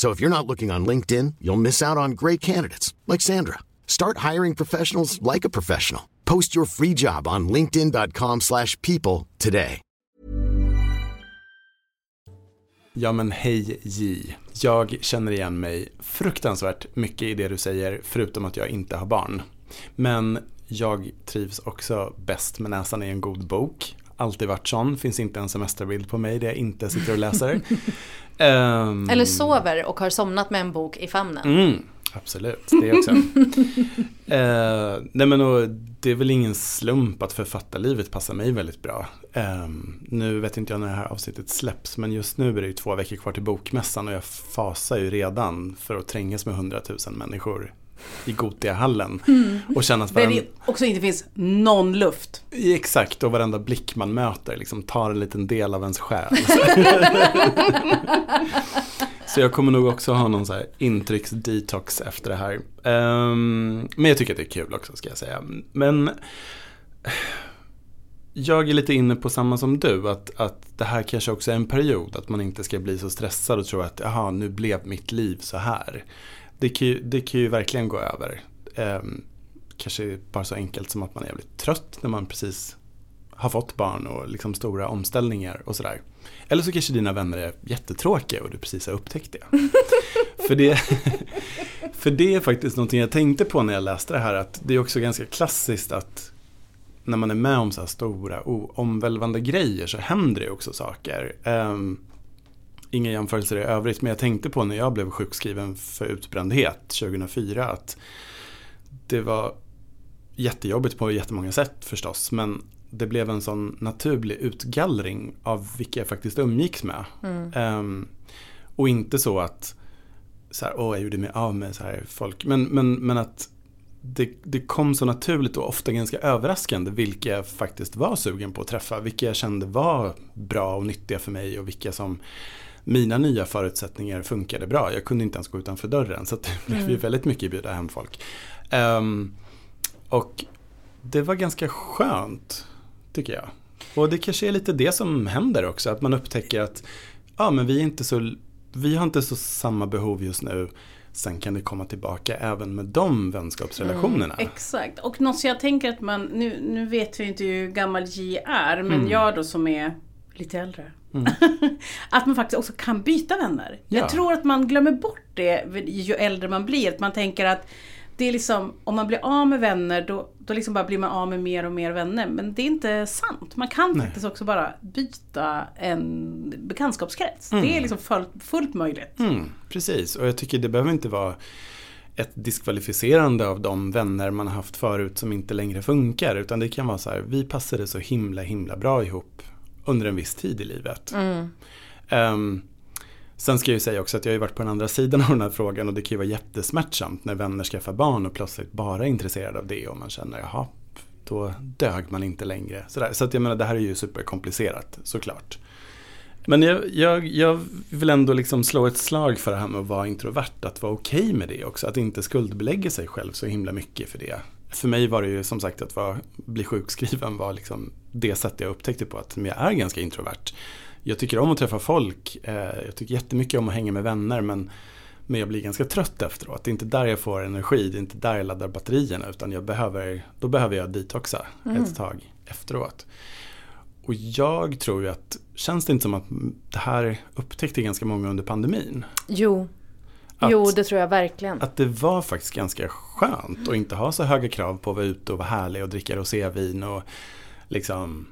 So if you're not looking on LinkedIn, you'll miss out on great candidates like Sandra. Start hiring professionals like a professional. Post your free job on linkedin.com/people today. Ja men hej J. Jag känner igen mig fruktansvärt mycket i det du säger, förutom att jag inte har barn. Men jag trivs också bäst med näsan i en god bok alltid varit sån. Finns inte en semesterbild på mig där jag inte sitter och läser. um, *laughs* Eller sover och har somnat med en bok i famnen. Mm, absolut, det också. uh, *laughs* nej men och, det är väl ingen slump att författarlivet passar mig väldigt bra. Um, nu vet inte jag när det här avsnittet släpps men just nu är det ju två veckor kvar till bokmässan och jag fasar ju redan för att trängas med hundratusen människor i Gotiahallen. Mm. Och känna att varenda... Där det också inte finns någon luft. Exakt, och varenda blick man möter liksom tar en liten del av ens själ. *laughs* så jag kommer nog också ha någon så här intrycksdetox efter det här. Um, men jag tycker att det är kul också ska jag säga. Men jag är lite inne på samma som du, att, att det här kanske också är en period. Att man inte ska bli så stressad och tro att jaha, nu blev mitt liv så här det kan ju, det kan ju verkligen gå över. Eh, kanske bara så enkelt som att man är jävligt trött när man precis har fått barn och liksom stora omställningar och sådär. Eller så kanske dina vänner är jättetråkiga och du precis har upptäckt det. *laughs* för, det för det är faktiskt någonting jag tänkte på när jag läste det här att det är också ganska klassiskt att när man är med om så här stora omvälvande grejer så händer det också saker. Um, inga jämförelser i övrigt, men jag tänkte på när jag blev sjukskriven för utbrändhet 2004 att det var jättejobbigt på jättemånga sätt förstås, men det blev en sån naturlig utgallring av vilka jag faktiskt umgicks med. Mm. Um, och inte så att så här, åh, jag gjorde mig av med så här folk, men, men, men att det, det, kom så naturligt och ofta ganska överraskande vilka jag faktiskt var sugen på att träffa. Vilka jag kände var bra och nyttiga för mig och vilka som mina nya förutsättningar funkade bra. Jag kunde inte ens gå utanför dörren så det blev mm. ju väldigt mycket bjuda hem folk. Um, och det var ganska skönt, tycker jag. Och det kanske är lite det som händer också, att man upptäcker att ja, men vi, är inte så, vi har inte så samma behov just nu. sen kan det komma tillbaka även med de vänskapsrelationerna. Mm, exakt, och något som jag tänker att man, nu, nu vet vi inte hur gammal J är, men Mm. jag då som är lite äldre. *laughs* att man faktiskt också kan byta vänner. Ja. Jag tror att man glömmer bort det ju äldre man blir. Att man tänker att det är liksom, om man blir av med vänner då, då liksom bara blir man av med mer och mer vänner. Men det är inte sant. Man kan Nej. faktiskt också bara byta en bekantskapskrets. Det är liksom fullt, fullt möjligt. Mm, precis, och jag tycker det behöver inte vara ett diskvalificerande av de vänner man har haft förut som inte längre funkar. Utan det kan vara så här, vi passade så himla himla bra ihop under en viss tid i livet. Ehm, sen ska jag ju säga också att jag har varit på den andra sidan av den här frågan och det kan ju vara jättesmärtsamt när vänner skaffar barn och plötsligt bara är intresserade av det och man känner jaha, då dög man inte längre. Sådär. Så att jag menar det här är ju superkomplicerat såklart. Men jag, jag, jag vill ändå liksom slå ett slag för det här med att vara introvert, att vara okej med det också. Att inte skuldbelägga sig själv så himla mycket för det. För mig var det ju som sagt att vara, bli sjukskriven var liksom det sätt jag upptäckte på att jag är ganska introvert. Jag tycker om att träffa folk, eh, jag tycker jättemycket om att hänga med vänner men, men jag blir ganska trött efteråt. Det är inte där jag får energi, det är inte där jag laddar batterierna utan jag behöver, då behöver jag detoxa ett tag efteråt. Och jag tror ju att, känns det inte som att det här upptäckte ganska många under pandemin? Jo. Att- jo, det tror jag verkligen. Att det var faktiskt ganska skönt att inte ha så höga krav på att vara ute och vara härlig och dricka rosévin och liksom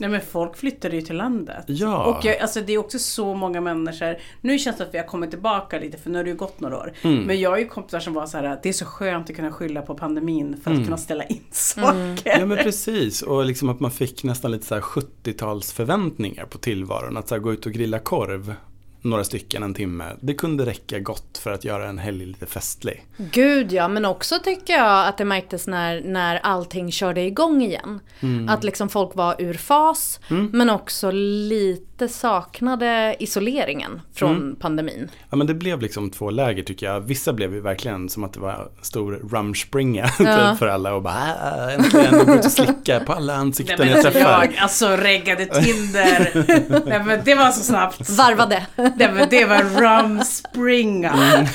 Nej men folk flyttade ju till landet. Ja. Och jag, alltså, det är också så många människor. Nu känns det att vi har kommit tillbaka lite för nu har det ju gått några år. Mm. Men jag har ju kompisar som var så här att det är så skönt att kunna skylla på pandemin för att Mm. kunna ställa in saker. Ja men precis och liksom att man fick nästan lite så här 70-tals förväntningar på tillvaron. Att så här gå ut och grilla korv några stycken en timme. Det kunde räcka gott för att göra en helg lite festlig. Gud ja, men också tycker jag att det märktes när, när allting körde igång igen. Att liksom folk var ur fas, men också lite saknade isoleringen från pandemin. Ja men det blev liksom två läger tycker jag. Vissa blev ju verkligen som att det var en stor rumspringa *laughs* Ja. typ för alla och bara "Ah, äntligen och gå ut och slicka på alla Nej, ansikten men jag träffar. jag alltså reggade Tinder. *laughs* Nej, men det var så snabbt. Varvade. Nej, men det var rumspringa. Mm.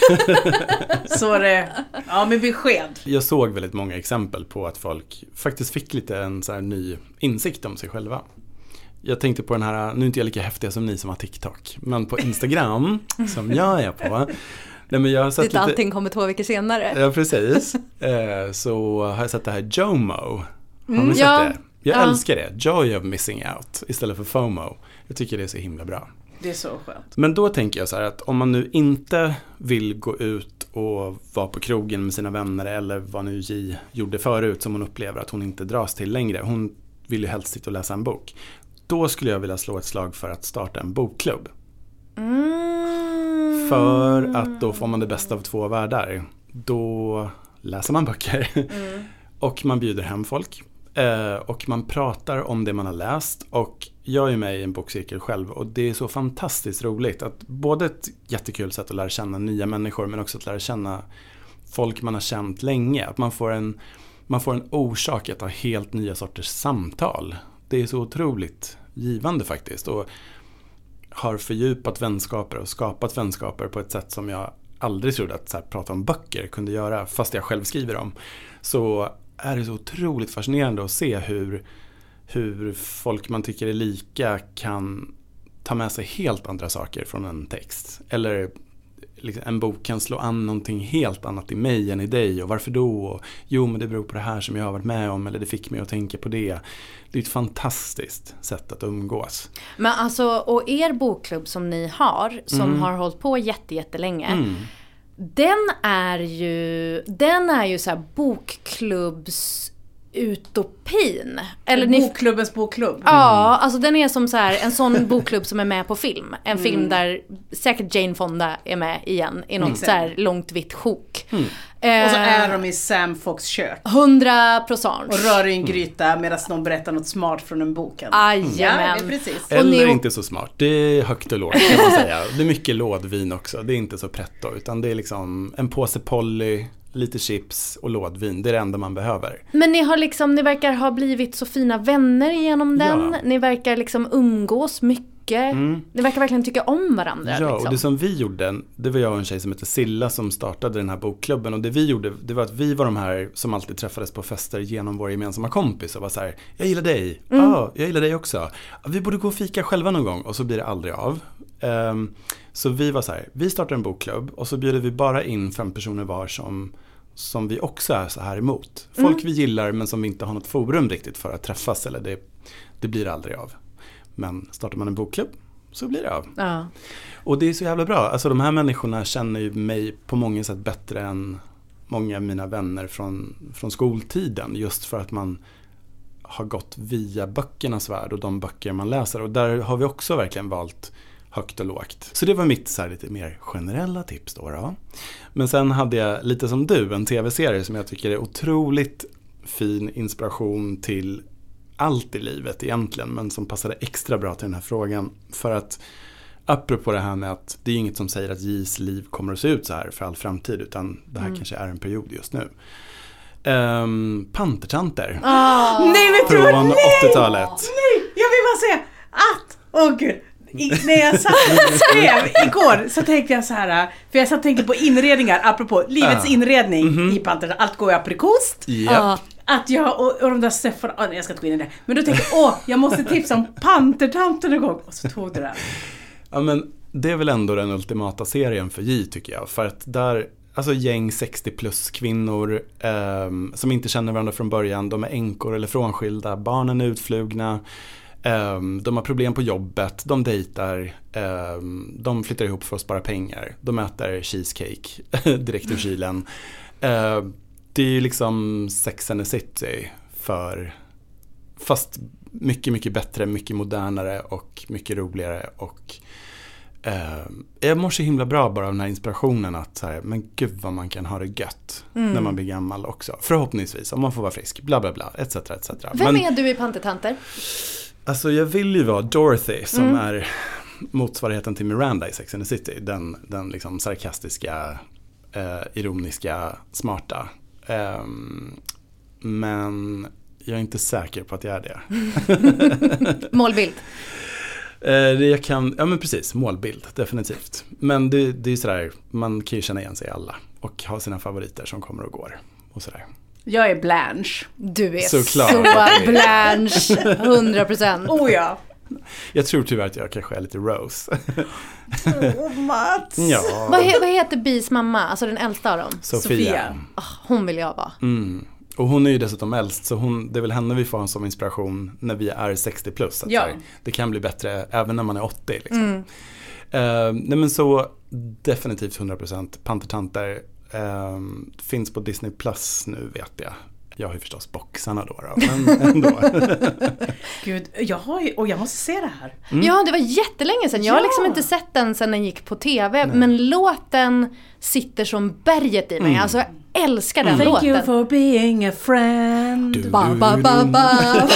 *laughs* så det, ja med besked. Jag såg väldigt många exempel på att folk faktiskt fick lite en så här ny insikt om sig själva. Jag tänkte på den här, nu är inte jag lika häftig som ni som har TikTok, men på Instagram, *laughs* som jag är på. Nej, men jag har sett Dit lite, allting kommer två veckor senare. Ja, precis. *laughs* Eh, så har jag sett det här JOMO. Har ni sett ja. det? Jag Ja. älskar det. Joy of missing out istället för FOMO. Jag tycker det är så himla bra. Det är så skönt. Men då tänker jag så här att om man nu inte vill gå ut och vara på krogen med sina vänner eller vad nu J gjorde förut som hon upplever att hon inte dras till längre. Hon vill ju helst sitta och läsa en bok. Då skulle jag vilja slå ett slag för att starta en bokklubb. Mm. För att då får man det bästa av två världar. Då läser man böcker. *laughs* Och man bjuder hem folk. Eh, och man pratar om det man har läst. Och jag är med i en bokcirkel själv. Och det är så fantastiskt roligt. att Både ett jättekul sätt att lära känna nya människor. Men också att lära känna folk man har känt länge. Att man får en, man får en orsak att ha helt nya sorters samtal. Det är så otroligt givande faktiskt. Och har fördjupat vänskaper och skapat vänskaper på ett sätt som jag aldrig trodde att så här, prata om böcker kunde göra, fast jag själv skriver dem. Så är det så otroligt fascinerande att se hur, hur folk man tycker är lika kan ta med sig helt andra saker från en text. Eller liksom, en bok kan slå an någonting helt annat i mig än i dig och varför då? Och, jo men det beror på det här som jag har varit med om eller det fick mig att tänka på det. Det är ett fantastiskt sätt att umgås. Men alltså, och er bokklubb som ni har, som har hållit på jätte, jättelänge. Mm. Den är ju, den är ju så här bokklubbs utopin. Eller ni, Bokklubbens bokklubb. Ja, alltså den är som så här, en sån *laughs* bokklubb som är med på film. En film där säkert Jane Fonda är med igen i något så här långt vitt sjok. Och så Eh, är de i Sam Fox kök. 100 procent. Och rör i en gryta medan någon berättar något smart från en boken. Jajamän. Ja, precis. Och Eller inte så smart. Det är högt och lågt kan man säga. Det är mycket lådvin också. Det är inte så pretto. Utan det är liksom en påse Polly, lite chips och lådvin. Det är det enda man behöver. Men ni har liksom, ni verkar ha blivit så fina vänner genom den. Ja. Ni verkar liksom umgås mycket. mycket. Ni verkar verkligen tycka om varandra. Ja, liksom. och det som vi gjorde, det var jag och en tjej som heter Silla som startade den här bokklubben. Och det vi gjorde, det var att vi var de här som alltid träffades på fester genom vår gemensamma kompis och var så här, jag gillar dig, Mm. ah, jag gillar dig också. Vi borde gå och fika själva någon gång och så blir det aldrig av. Ehm, så vi var så här, vi startar en bokklubb och så bjuder vi bara in fem personer var som som vi också är så här emot. Folk Mm. vi gillar men som vi inte har något forum riktigt för att träffas eller det, det blir aldrig av. Men startar man en bokklubb så blir det av. Ja. Och det är så jävla bra. Alltså de här människorna känner ju mig på många sätt bättre än många av mina vänner från, från skoltiden. Just för att man har gått via böckernas värld och de böcker man läser. Och där har vi också verkligen valt högt och lågt. Så det var mitt så lite mer generella tips då. då. Men sen hade jag lite som du en tv-serie som jag tycker är otroligt fin inspiration till allt i livet egentligen. Men som passade extra bra till den här frågan. För att apropå det här med att det är inget som säger att J's liv kommer att se ut så här för all framtid. Utan det här kanske är en period just nu. Um, Pantertanter. Nej vad? Från Nej! 80-talet. Nej! Jag vill bara säga att, åh gud. I, när jag satt och *laughs* skrev igår så tänkte jag så här, för jag satt och tänkte på inredningar, apropå livets Ja. inredning i Panter, allt går ju aprikost. Japp. Att jag, och, och de där Sephora, oh, nej jag ska inte gå in i det. Men då tänkte jag, åh, jag måste tipsa om Pantertanten en gång. Och så tog du den. Ja men det är väl ändå den ultimata serien för J tycker jag. För att där, alltså gäng 60 plus kvinnor ehm, som inte känner varandra från början. De är änkor eller frånskilda, barnen är utflugna. Ehm, de har problem på jobbet, de dejtar, ehm, de flyttar ihop för att spara pengar. De äter cheesecake *laughs* direkt ur kylen. Ehm, det är ju liksom Sex and the City för Fast mycket, mycket bättre, mycket modernare och mycket roligare. Och jag mår så himla bra bara av den här inspirationen att så här, men gud vad man kan ha det gött när man blir gammal också. Förhoppningsvis, om man får vara frisk, bla bla bla, etc. etc. Vem men, är du i Pantertanter? Alltså jag vill ju vara Dorothy som är motsvarigheten till Miranda i Sex and the City. Den, den liksom sarkastiska, eh, ironiska, smarta. Ehm, men jag är inte säker på att jag är det. *laughs* Målbild. Eh, jag kan, ja men precis, målbild, definitivt. Men det, det är sådär, man kan ju känna igen sig i alla. Och ha sina favoriter som kommer och går. Och sådär. Jag är Blanche. Du är Såklart. så Blanche. 100 procent. Oh ja. Jag tror tyvärr att jag kanske är lite Rose. Åh Mats. ja, Vad, he, vad heter Bis mamma? Alltså den äldsta av dem? Sofia. Sofia. Ah, hon vill jag vara. Mm. Och hon är ju dessutom äldst, så hon, det är väl henne vi får som inspiration när vi är 60 plus. Att Ja. här, det kan bli bättre även när man är 80. Liksom. Eh, nej men så definitivt 100% Pantertanter. Eh, finns på Disney Plus nu vet jag. Jag har ju förstås boxarna då, då men *laughs* ändå. *laughs* Gud, jag har ju, och jag måste se det här. Ja, det var jättelänge sedan. Jag har Ja. liksom inte sett den sedan den gick på TV. Men låten sitter som berget i mig. Alltså jag älskar den Thank låten. you for being a friend. Du, Ba, ba, ba, ba. *laughs*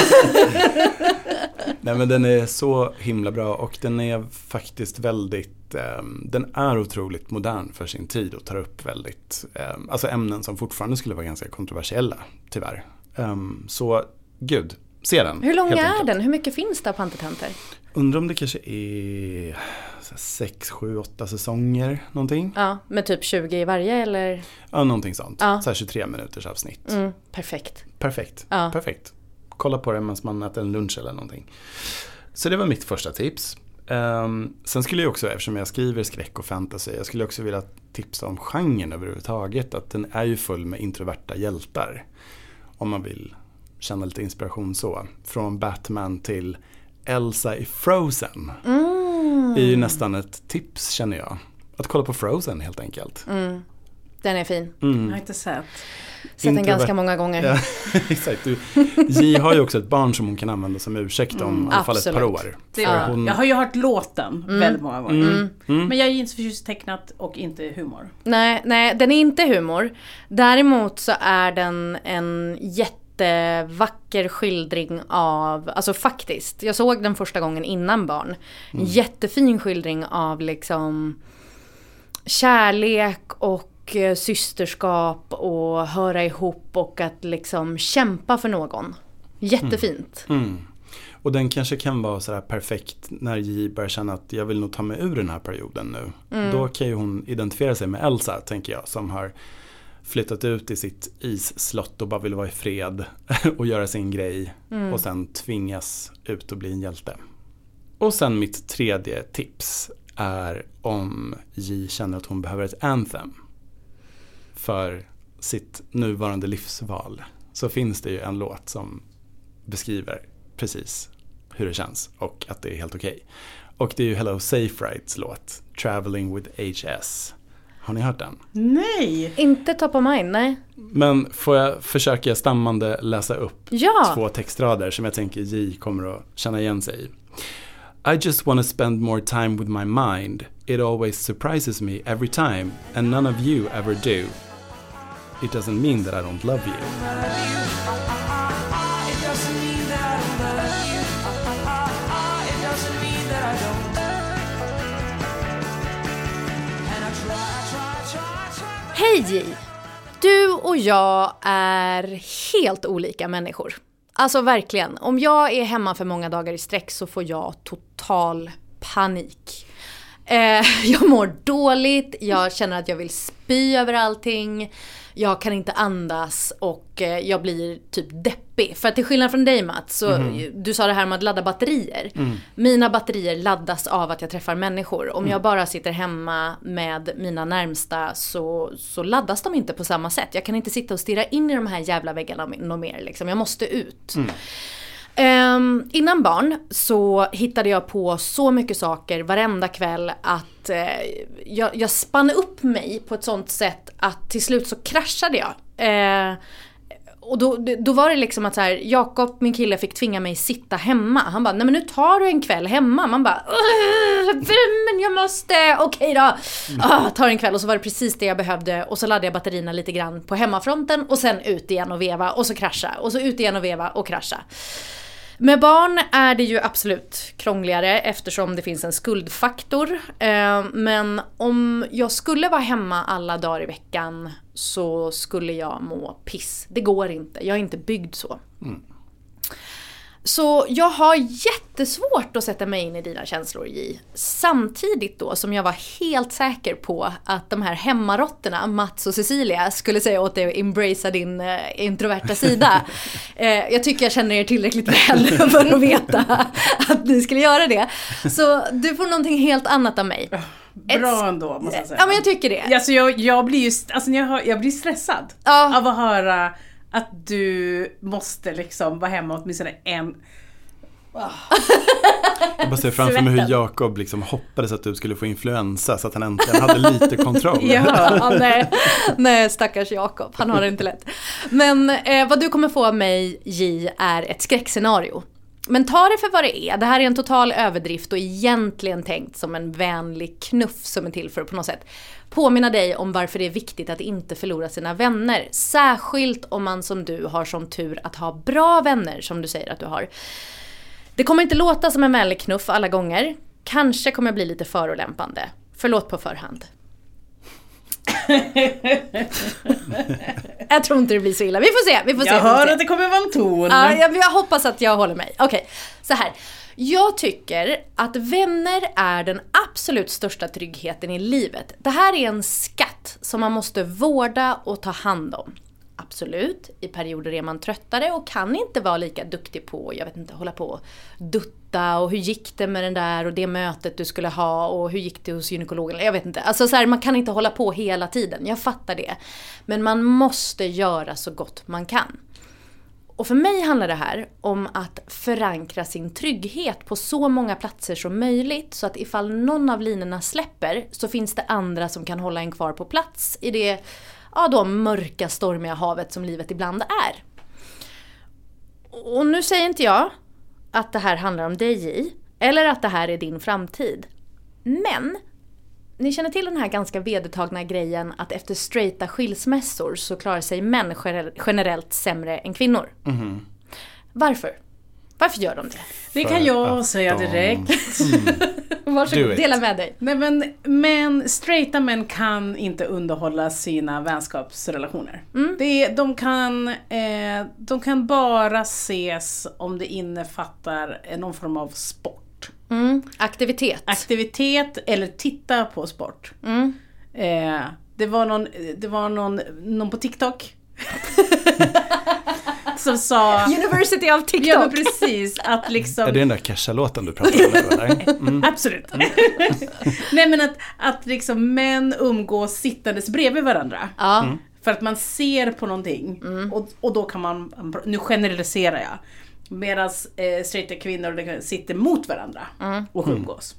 *laughs* Nej men den är så himla bra och den är faktiskt väldigt, ehm, den är otroligt modern för sin tid och tar upp väldigt, ehm, alltså ämnen som fortfarande skulle vara ganska kontroversiella, tyvärr. Ehm, så gud, se den. Hur lång är enkelt. den? Hur mycket finns det av Pantertanter? Undrar om det kanske är 6, 7, 8 säsonger någonting. Ja, med typ 20 i varje eller? Ja, någonting sånt. Ja. Så här 23 minuters avsnitt. Mm, perfekt. Perfekt. Ja. Perfekt. Kolla på det medan man äter en lunch eller någonting. Så det var mitt första tips. Ehm, sen skulle jag också, eftersom jag skriver skräck och fantasy, jag skulle också vilja tipsa om genren överhuvudtaget. Att den är ju full med introverta hjältar. Om man vill känna lite inspiration så. Från Batman till Elsa i Frozen. Mm. är ju nästan ett tips känner jag. Att kolla på Frozen helt enkelt. Mm. Den är fin. Jag har inte sett. Sett den ganska många gånger. Ja, *laughs* exakt. Du, J har ju också ett barn som hon kan använda som ursäkt om i alla fall ett par år. Hon, Jag har ju hört låten väldigt många gånger. Mm. Men jag är inte så förtjust tecknat och inte humor. Nej, nej, den är inte humor. Däremot så är den en jättevacker skildring av, alltså faktiskt, jag såg den första gången innan barn. En jättefin skildring av liksom kärlek och eh, systerskap och höra ihop och att liksom kämpa för någon. Jättefint. Mm. Och den kanske kan vara sådär perfekt när J börjar känna att jag vill nog ta mig ur den här perioden nu. Mm. Då kan ju hon identifiera sig med Elsa, tänker jag, som har flyttat ut i sitt isslott och bara vill vara i fred *laughs* och göra sin grej. Mm. Och sen tvingas ut och bli en hjälte. Och sen mitt tredje tips är om J känner att hon behöver ett anthem för sitt nuvarande livsval. Så finns det ju en låt som beskriver precis hur det känns och att det är helt okej. Och det är ju Hello Safe Rides låt, Traveling with HS. Har ni hört den? Nej! Inte top of mind, nej. Men får jag försöka stammande läsa upp Ja! två textrader som jag tänker J kommer att känna igen sig i. I just want to spend more time with my mind. It always surprises me every time and none of you ever do. It doesn't mean that I don't love you. Hej J! Du och jag är helt olika människor. Alltså verkligen. Om jag är hemma för många dagar i sträck så får jag total panik. Eh, *laughs* jag mår dåligt, jag känner att jag vill spy över allting. Jag kan inte andas och eh, jag blir typ deppig. För att till skillnad från dig Mats, så du sa det här med att ladda batterier. Mina batterier laddas av att jag träffar människor. Om jag bara sitter hemma med mina närmsta så, så laddas de inte på samma sätt. Jag kan inte sitta och stirra in i de här jävla väggarna något mer. Liksom. Jag måste ut. Ehm, innan barn så hittade jag på så mycket saker varenda kväll att eh, jag, jag spann upp mig på ett sånt sätt att till slut så kraschade jag. Eh, och då, då var det liksom att så här, Jakob, min kille, fick tvinga mig sitta hemma. Han bara, nej men nu tar du en kväll hemma. Man bara, "Ugh, men jag måste, okej då. Ah, tar en kväll och så var det precis det jag behövde. Och så laddade jag batterierna lite grann på hemmafronten och sen ut igen och veva och så krascha. Och så ut igen och veva och krascha. Med barn är det ju absolut krångligare eftersom det finns en skuldfaktor. Eh, men om jag skulle vara hemma alla dagar i veckan så skulle jag må piss. Det går inte, jag är inte byggd så. Mm. Så jag har jättesvårt att sätta mig in i dina känslor J. Samtidigt då som jag var helt säker på att de här hemmarotterna, Mats och Cecilia, skulle säga åt dig att embracea din eh, introverta sida. *laughs* eh, jag tycker jag känner er tillräckligt väl *laughs* för att veta att ni skulle göra det. Så du får någonting helt annat av mig. Bra ändå måste jag säga. Ja men jag tycker det. Alltså jag, jag blir ju alltså jag, hör, jag blir stressad Ja. av att höra att du måste liksom vara hemma åtminstone en... Jag bara ser framför mig hur. Jakob liksom hoppades att du skulle få influensa så att han äntligen hade lite kontroll. *laughs* Ja. Ja, nej, nej, stackars Jakob. Han har det inte lätt. Men eh, vad du kommer få av mig, J, är ett skräckscenario. Men ta det för vad det är. Det här är en total överdrift och egentligen tänkt som en vänlig knuff som är till för att på något sätt påminna dig om varför det är viktigt att inte förlora sina vänner. Särskilt om man som du har som tur att ha bra vänner som du säger att du har. Det kommer inte låta som en vänlig knuff alla gånger. Kanske kommer jag bli lite förolämpande. Förlåt på förhand. *laughs* jag tror inte det blir så illa. Vi får se. Vi får se. Jag får hör se. att det kommer vara en ton. Ja, jag, jag hoppas att jag håller mig. Okej, så här. Jag tycker att vänner är den absolut största tryggheten i livet. Det här är en skatt som man måste vårda och ta hand om. Absolut, i perioder är man tröttare och kan inte vara lika duktig på, jag vet inte, hålla på och dutta och hur gick det med den där och det mötet du skulle ha och hur gick det hos gynekologen? Jag vet inte. Alltså så här, man kan inte hålla på hela tiden, jag fattar det. Men man måste göra så gott man kan. Och för mig handlar det här om att förankra sin trygghet på så många platser som möjligt så att ifall någon av linorna släpper så finns det andra som kan hålla en kvar på plats i det ja, då mörka stormiga havet som livet ibland är. Och nu säger inte jag att det här handlar om dig J, eller att det här är din framtid. Men ni känner till den här ganska vedertagna grejen att efter straighta skilsmässor så klarar sig män gener- generellt sämre än kvinnor. Varför? Varför gör de det? Det kan jag säga direkt. *laughs* Do Varsågod, dela med dig. Nej men, men straighta män kan inte underhålla sina vänskapsrelationer. Det är, de, kan, eh, de kan bara ses om det innefattar någon form av sport. Mm. Aktivitet. Aktivitet eller titta på sport. Mm. Eh, det var någon, det var någon, någon på TikTok *laughs* som sa University of TikTok. Ja men precis, att liksom Är det den där Kesha-låten du pratar om eller? *laughs* Mm. Absolut. *laughs* Nej men att, att liksom män umgås sittandes bredvid varandra. Ja. Mm. För att man ser på någonting och, och då kan man, nu generaliserar jag. Medan eh, straighta kvinnor sitter mot varandra och umgås.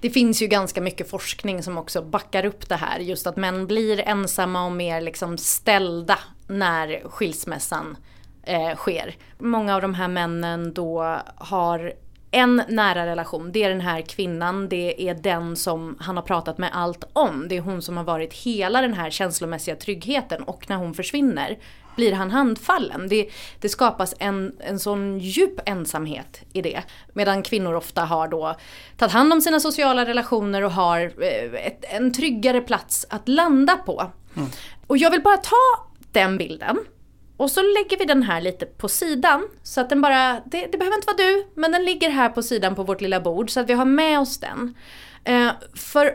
Det finns ju ganska mycket forskning som också backar upp det här. Just att män blir ensamma och mer liksom ställda när skilsmässan eh, sker. Många av de här männen då har en nära relation, det är den här kvinnan, det är den som han har pratat med allt om. Det är hon som har varit hela den här känslomässiga tryggheten och när hon försvinner blir han handfallen. Det, det skapas en, en sån djup ensamhet i det. Medan kvinnor ofta har då tagit hand om sina sociala relationer och har eh, ett, en tryggare plats att landa på. Och jag vill bara ta den bilden och så lägger vi den här lite på sidan. Så att den bara, det, det behöver inte vara du, men den ligger här på sidan på vårt lilla bord så att vi har med oss den. Eh, för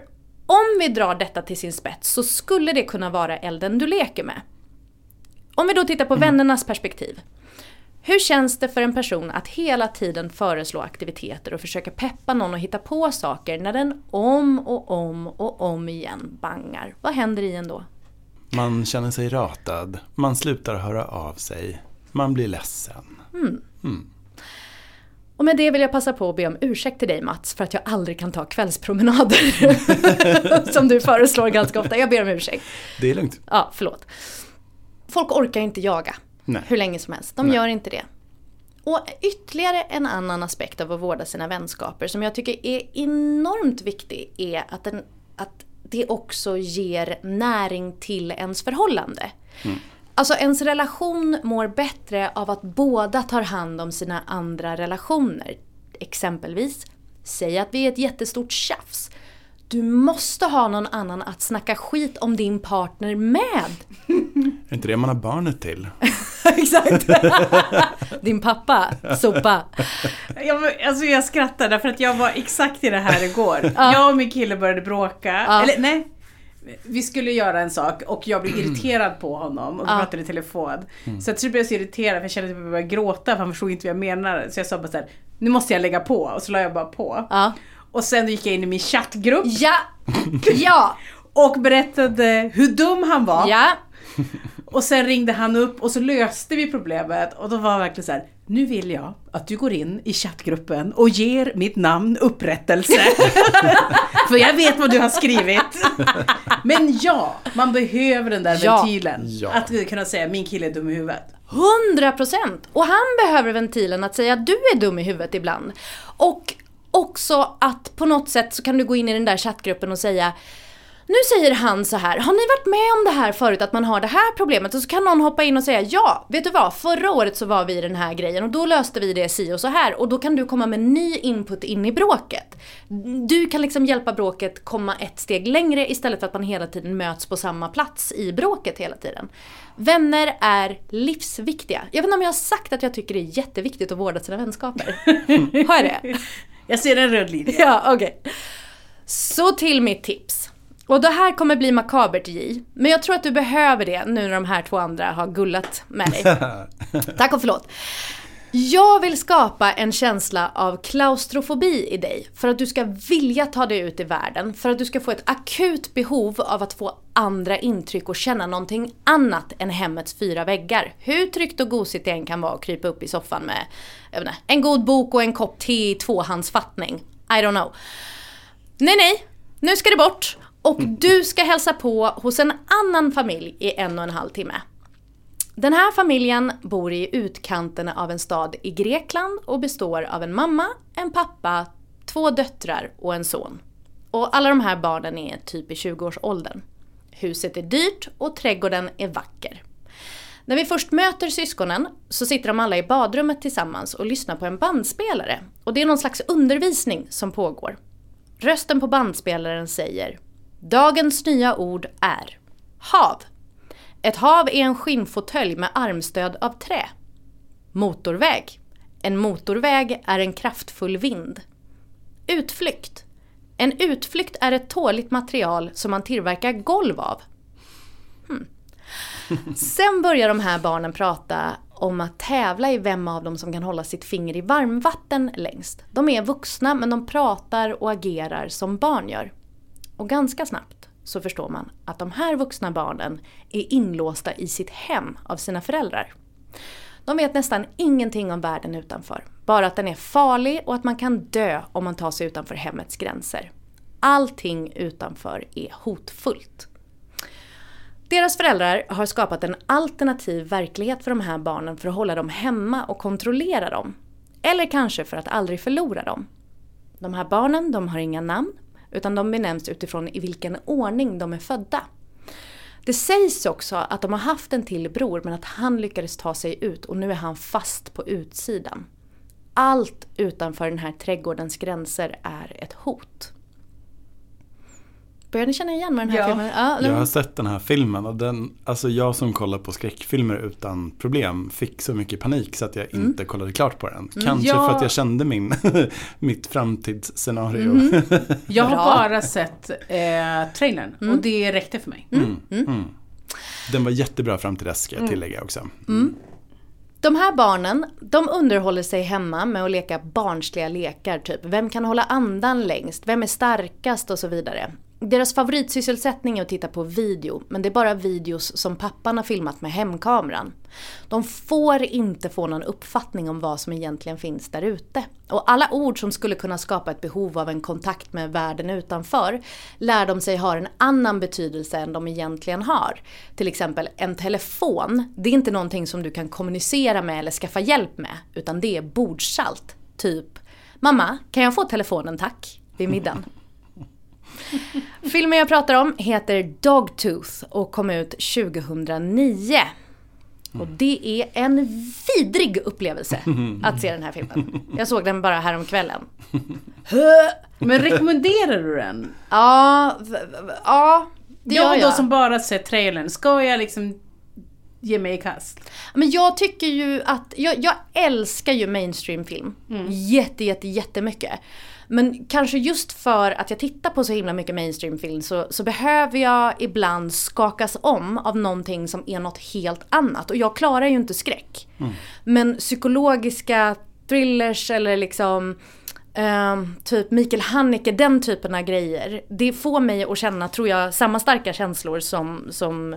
om vi drar detta till sin spets så skulle det kunna vara elden du leker med. Om vi då tittar på vännernas perspektiv. Hur känns det för en person att hela tiden föreslå aktiviteter och försöka peppa någon och hitta på saker när den om och om och om igen bangar? Vad händer i en då? Man känner sig ratad, man slutar höra av sig, man blir ledsen. Och med det vill jag passa på att be om ursäkt till dig Mats för att jag aldrig kan ta kvällspromenader. *laughs* som du föreslår ganska ofta. Jag ber om ursäkt. Det är lugnt. Ja, förlåt. Folk orkar inte jaga Nej. hur länge som helst. De Nej. gör inte det. Och ytterligare en annan aspekt av att vårda sina vänskaper som jag tycker är enormt viktig är att, den, att det också ger näring till ens förhållande. Alltså ens relation mår bättre av att båda tar hand om sina andra relationer. Exempelvis, säg att vi är ett jättestort tjafs. Du måste ha någon annan att snacka skit om din partner med. *laughs* Är inte det man har barnet till? *laughs* Exakt. *laughs* Din pappa, sopa. Jag, alltså jag skrattar därför att jag var exakt i det här igår. Jag och min kille började bråka. Ja. Eller nej. Vi skulle göra en sak och jag blev irriterad på honom och vi pratade i telefon. Så jag tror jag blev så irriterad för jag kände att jag började gråta för han förstod inte vad jag menade. Så jag sa bara såhär, nu måste jag lägga på. Och så la jag bara på. Ja. Och sen gick jag in i min chattgrupp Ja. Ja. och berättade hur dum han var. Ja. Och sen ringde han upp och så löste vi problemet och då var det verkligen så här. Nu vill jag att du går in i chattgruppen och ger mitt namn upprättelse. *laughs* För jag vet vad du har skrivit. Men ja, man behöver den där Ja. ventilen. Ja. Att kunna säga min kille är dum i huvudet. 100 procent! Och han behöver ventilen att säga att du är dum i huvudet ibland. Och också att på något sätt så kan du gå in i den där chattgruppen och säga nu säger han så här, har ni varit med om det här förut att man har det här problemet? Och så kan någon hoppa in och säga ja, vet du vad? Förra året så var vi i den här grejen och då löste vi det si och så här och då kan du komma med ny input in i bråket. Du kan liksom hjälpa bråket komma ett steg längre istället för att man hela tiden möts på samma plats i bråket hela tiden. Vänner är livsviktiga. Jag vet inte om jag har sagt att jag tycker det är jätteviktigt att vårda sina vänskaper. *laughs* Har jag det? Jag ser en röd linje. Ja, okej. Så till mitt tips. Och det här kommer bli makabert J. Men jag tror att du behöver det nu när de här två andra har gullat med dig. *laughs* Tack och förlåt. Jag vill skapa en känsla av klaustrofobi i dig för att du ska vilja ta dig ut i världen, för att du ska få ett akut behov av att få andra intryck och känna någonting annat än hemmets fyra väggar. Hur tryggt och gosigt det än kan vara att krypa upp i soffan med inte, en god bok och en kopp te i tvåhandsfattning. I don't know. Nej, nej. Nu ska det bort. Och du ska hälsa på hos en annan familj i en och en halv timme. Den här familjen bor i utkanten av en stad i Grekland och består av en mamma, en pappa, två döttrar och en son. Och alla de här barnen är typ i 20-årsåldern. Huset är dyrt och trädgården är vacker. När vi först möter syskonen så sitter de alla i badrummet tillsammans och lyssnar på en bandspelare. Och det är någon slags undervisning som pågår. Rösten på bandspelaren säger Dagens nya ord är hav. Ett hav är en skinnfåtölj med armstöd av trä. Motorväg. En motorväg är en kraftfull vind. Utflykt. En utflykt är ett tåligt material som man tillverkar golv av. Hmm. *laughs* Sen börjar de här barnen prata om att tävla i vem av dem som kan hålla sitt finger i varmvatten längst. De är vuxna men de pratar och agerar som barn gör. Och ganska snabbt så förstår man att de här vuxna barnen är inlåsta i sitt hem av sina föräldrar. De vet nästan ingenting om världen utanför. Bara att den är farlig och att man kan dö om man tar sig utanför hemmets gränser. Allting utanför är hotfullt. Deras föräldrar har skapat en alternativ verklighet för de här barnen för att hålla dem hemma och kontrollera dem. Eller kanske för att aldrig förlora dem. De här barnen, de har inga namn, utan de benämns utifrån i vilken ordning de är födda. Det sägs också att de har haft en till bror men att han lyckades ta sig ut och nu är han fast på utsidan. Allt utanför den här trädgårdens gränser är ett hot. Börjar ni känna igen med den här Ja. filmen? Ja, Jag har sett den här filmen och den, alltså jag som kollar på skräckfilmer utan problem fick så mycket panik så att jag Mm. inte kollade klart på den. Kanske Ja. för att jag kände min, *laughs* mitt framtidsscenario. Mm. *laughs* Jag har bara sett eh, trailern och det räckte för mig. Den var jättebra fram till dess ska Mm. jag tillägga också. De här barnen, de underhåller sig hemma med att leka barnsliga lekar, typ vem kan hålla andan längst, vem är starkast och så vidare. Deras favoritsysselsättning är att titta på video, men det är bara videos som pappan har filmat med hemkameran. De får inte få någon uppfattning om vad som egentligen finns där ute. Och alla ord som skulle kunna skapa ett behov av en kontakt med världen utanför lär de sig har en annan betydelse än de egentligen har. Till exempel en telefon, det är inte någonting som du kan kommunicera med eller skaffa hjälp med, utan det är bordsalt. Typ, mamma, kan jag få telefonen tack? Vid middagen. *laughs* *laughs* Filmen jag pratar om heter Dogtooth och kom ut 2009. Och det är en vidrig upplevelse *laughs* att se den här filmen. Jag såg den bara häromkvällen. *laughs* Men rekommenderar du den? Ja, ja det Jag jag. då som bara sett trailern, ska jag liksom ge mig i kast? Men jag tycker ju att, jag, jag älskar ju mainstreamfilm. Jätte, jätte, jättemycket. Men kanske just för att jag tittar på så himla mycket mainstreamfilm så, så behöver jag ibland skakas om av någonting som är något helt annat. Och jag klarar ju inte skräck. Men psykologiska thrillers eller liksom ehm, typ Mikael Haneke, den typen av grejer. Det får mig att känna, tror jag, samma starka känslor som, som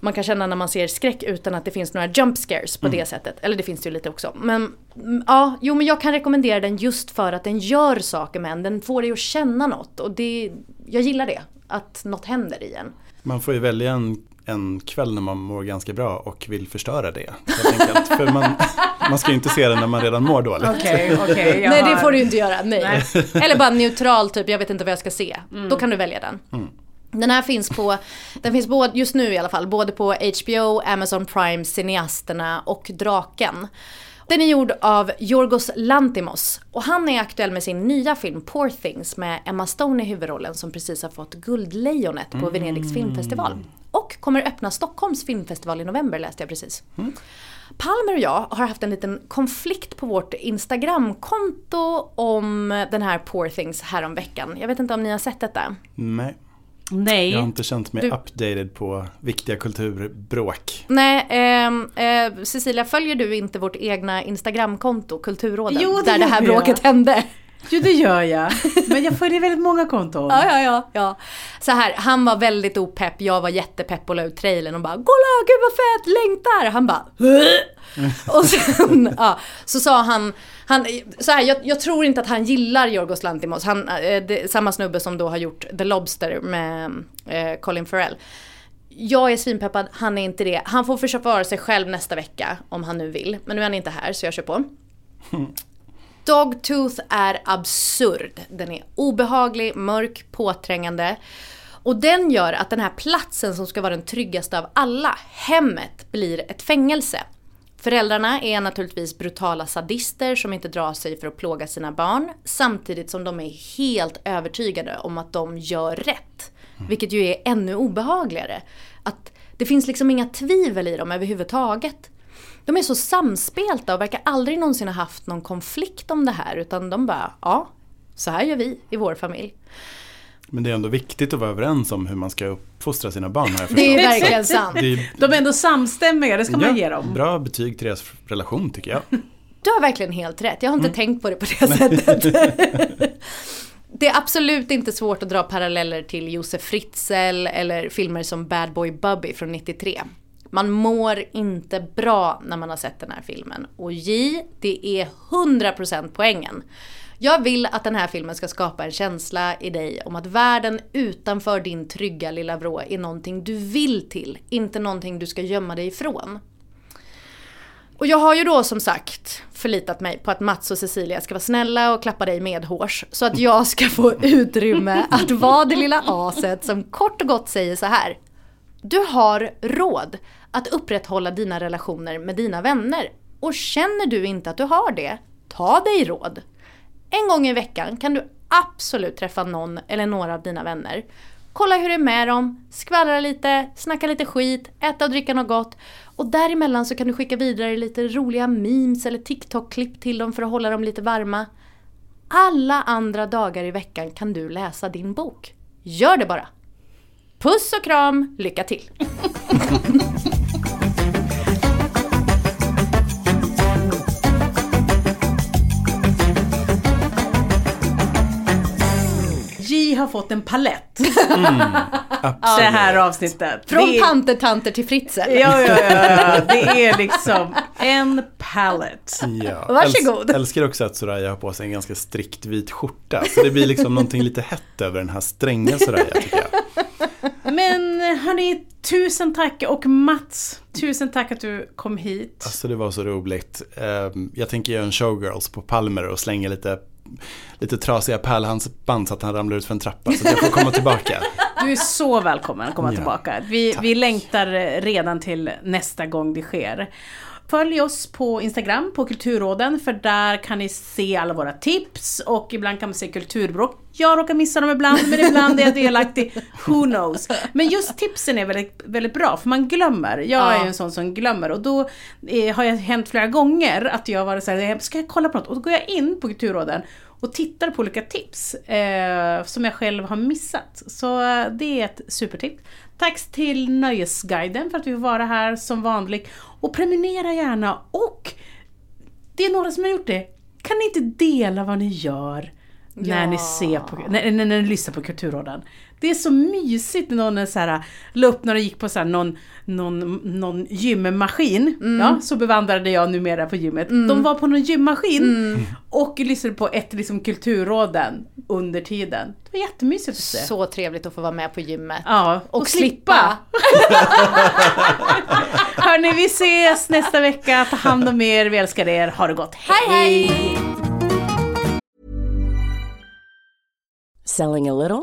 man kan känna när man ser skräck utan att det finns några jump scares på det sättet. Eller det finns det ju lite också. Men mm, ja, jo men jag kan rekommendera den just för att den gör saker med en. Den får dig att känna något och det, jag gillar det. Att något händer i en. Man får ju välja en, en kväll när man mår ganska bra och vill förstöra det. enkelt. För man, man ska ju inte se den när man redan mår dåligt. Okej. jag Nej det får du inte göra, nej. Eller bara neutral typ, jag vet inte vad jag ska se. Då kan du välja den. Den här finns på, den finns både, just nu i alla fall, både på HBO, Amazon Prime, Cineasterna och Draken. Den är gjord av Yorgos Lantimos och han är aktuell med sin nya film Poor Things med Emma Stone i huvudrollen som precis har fått Guldlejonet på Venedigs filmfestival. Och kommer öppna Stockholms filmfestival i november läste jag precis. Palmer och jag har haft en liten konflikt på vårt Instagramkonto om den här Poor Things häromveckan. Jag vet inte om ni har sett detta? Nej, Nej. jag har inte känt mig Du- updated på viktiga kulturbråk. Nej, ehm, eh, Cecilia, följer du inte vårt egna Instagramkonto, Kulturråden? Jo, det där det här gör jag. bråket hände. Jo det gör jag. Men jag följer väldigt många konton. Ja, ja, ja, ja. Så här, han var väldigt opepp, jag var jättepepp och la ut trailern och bara “Kolla, gud vad fett, längtar!” Han bara "Åh!" Och sen, ja, så sa han, han så här, jag, jag tror inte att han gillar Jorgos Lantimos, han, eh, det, samma snubbe som då har gjort The Lobster med eh, Colin Farrell. Jag är svinpeppad, han är inte det. Han får försöka vara sig själv nästa vecka om han nu vill. Men nu är han inte här så jag kör på. Dogtooth är absurd. Den är obehaglig, mörk, påträngande. Och den gör att den här platsen som ska vara den tryggaste av alla, hemmet, blir ett fängelse. Föräldrarna är naturligtvis brutala sadister som inte drar sig för att plåga sina barn samtidigt som de är helt övertygade om att de gör rätt. Vilket ju är ännu obehagligare. Att det finns liksom inga tvivel i dem överhuvudtaget. De är så samspelta och verkar aldrig någonsin ha haft någon konflikt om det här utan de bara, ja, så här gör vi i vår familj. Men det är ändå viktigt att vara överens om hur man ska uppfostra sina barn. Här det är verkligen sant. Är, De är ändå samstämmiga, det ska man ge dem. Bra betyg till deras relation tycker jag. Du har verkligen helt rätt, jag har inte tänkt på det på det sättet. *laughs* Det är absolut inte svårt att dra paralleller till Josef Fritzl eller filmer som Bad Boy Bubby från 93. Man mår inte bra när man har sett den här filmen. Och J, det är 100% poängen. Jag vill att den här filmen ska skapa en känsla i dig om att världen utanför din trygga lilla vrå är någonting du vill till, inte någonting du ska gömma dig ifrån. Och jag har ju då som sagt förlitat mig på att Mats och Cecilia ska vara snälla och klappa dig medhårs. Så att jag ska få utrymme att vara det lilla aset som kort och gott säger så här. Du har råd att upprätthålla dina relationer med dina vänner. Och känner du inte att du har det, ta dig råd. En gång i veckan kan du absolut träffa någon eller några av dina vänner. Kolla hur det är med dem, skvallra lite, snacka lite skit, äta och dricka något gott. Och däremellan så kan du skicka vidare lite roliga memes eller TikTok-klipp till dem för att hålla dem lite varma. Alla andra dagar i veckan kan du läsa din bok. Gör det bara! Puss och kram, lycka till! *laughs* J har fått en palett. Absolut. det här avsnittet. Från det är, pantertanter till Fritzl. ja, ja, ja, ja, det är liksom en palett. Ja. Varsågod. Äls- älskar också att Soraya har på sig en ganska strikt vit skjorta. Så det blir liksom någonting lite hett över den här stränga Soraya tycker jag. Men hörni, tusen tack och Mats, tusen tack att du kom hit. Alltså det var så roligt. Ehm, Jag tänker göra en showgirls på Palmer och slänga lite, lite trasiga pärlhandsband så att han ramlar ut för en trappa. Så att jag får komma tillbaka. Du är så välkommen att komma Ja, tillbaka. Vi, tack. vi längtar redan till nästa gång det sker. Följ oss på Instagram, på Kulturråden, för där kan ni se alla våra tips och ibland kan man se kulturbråk. Jag råkar missa dem ibland, men ibland är jag delaktig. Who knows? Men just tipsen är väldigt, väldigt bra, för man glömmer. Jag Ja. är ju en sån som glömmer och då eh, har jag hänt flera gånger att jag varit så här, ska jag kolla på något? Och då går jag in på Kulturråden och tittar på olika tips eh, som jag själv har missat. Så eh, det är ett supertips. Tack till Nöjesguiden för att vi får vara här som vanligt. Och prenumerera gärna och det är några som har gjort det. Kan ni inte dela vad ni gör när Ja. ni ser på, när, när, när ni lyssnar på Kulturråden? Det är så mysigt när någon är så här, la upp när de gick på så här någon, någon, någon gymmaskin. Ja, så bevandrade jag numera på gymmet. De var på någon gymmaskin och lyssnade på ett liksom Kulturråden under tiden. Det var jättemysigt att se. Så trevligt att få vara med på gymmet. Ja, Och, slippa. *laughs* Hörni, vi ses nästa vecka. Ta hand om er, vi älskar er. Ha det gott. Hej hej! Selling a little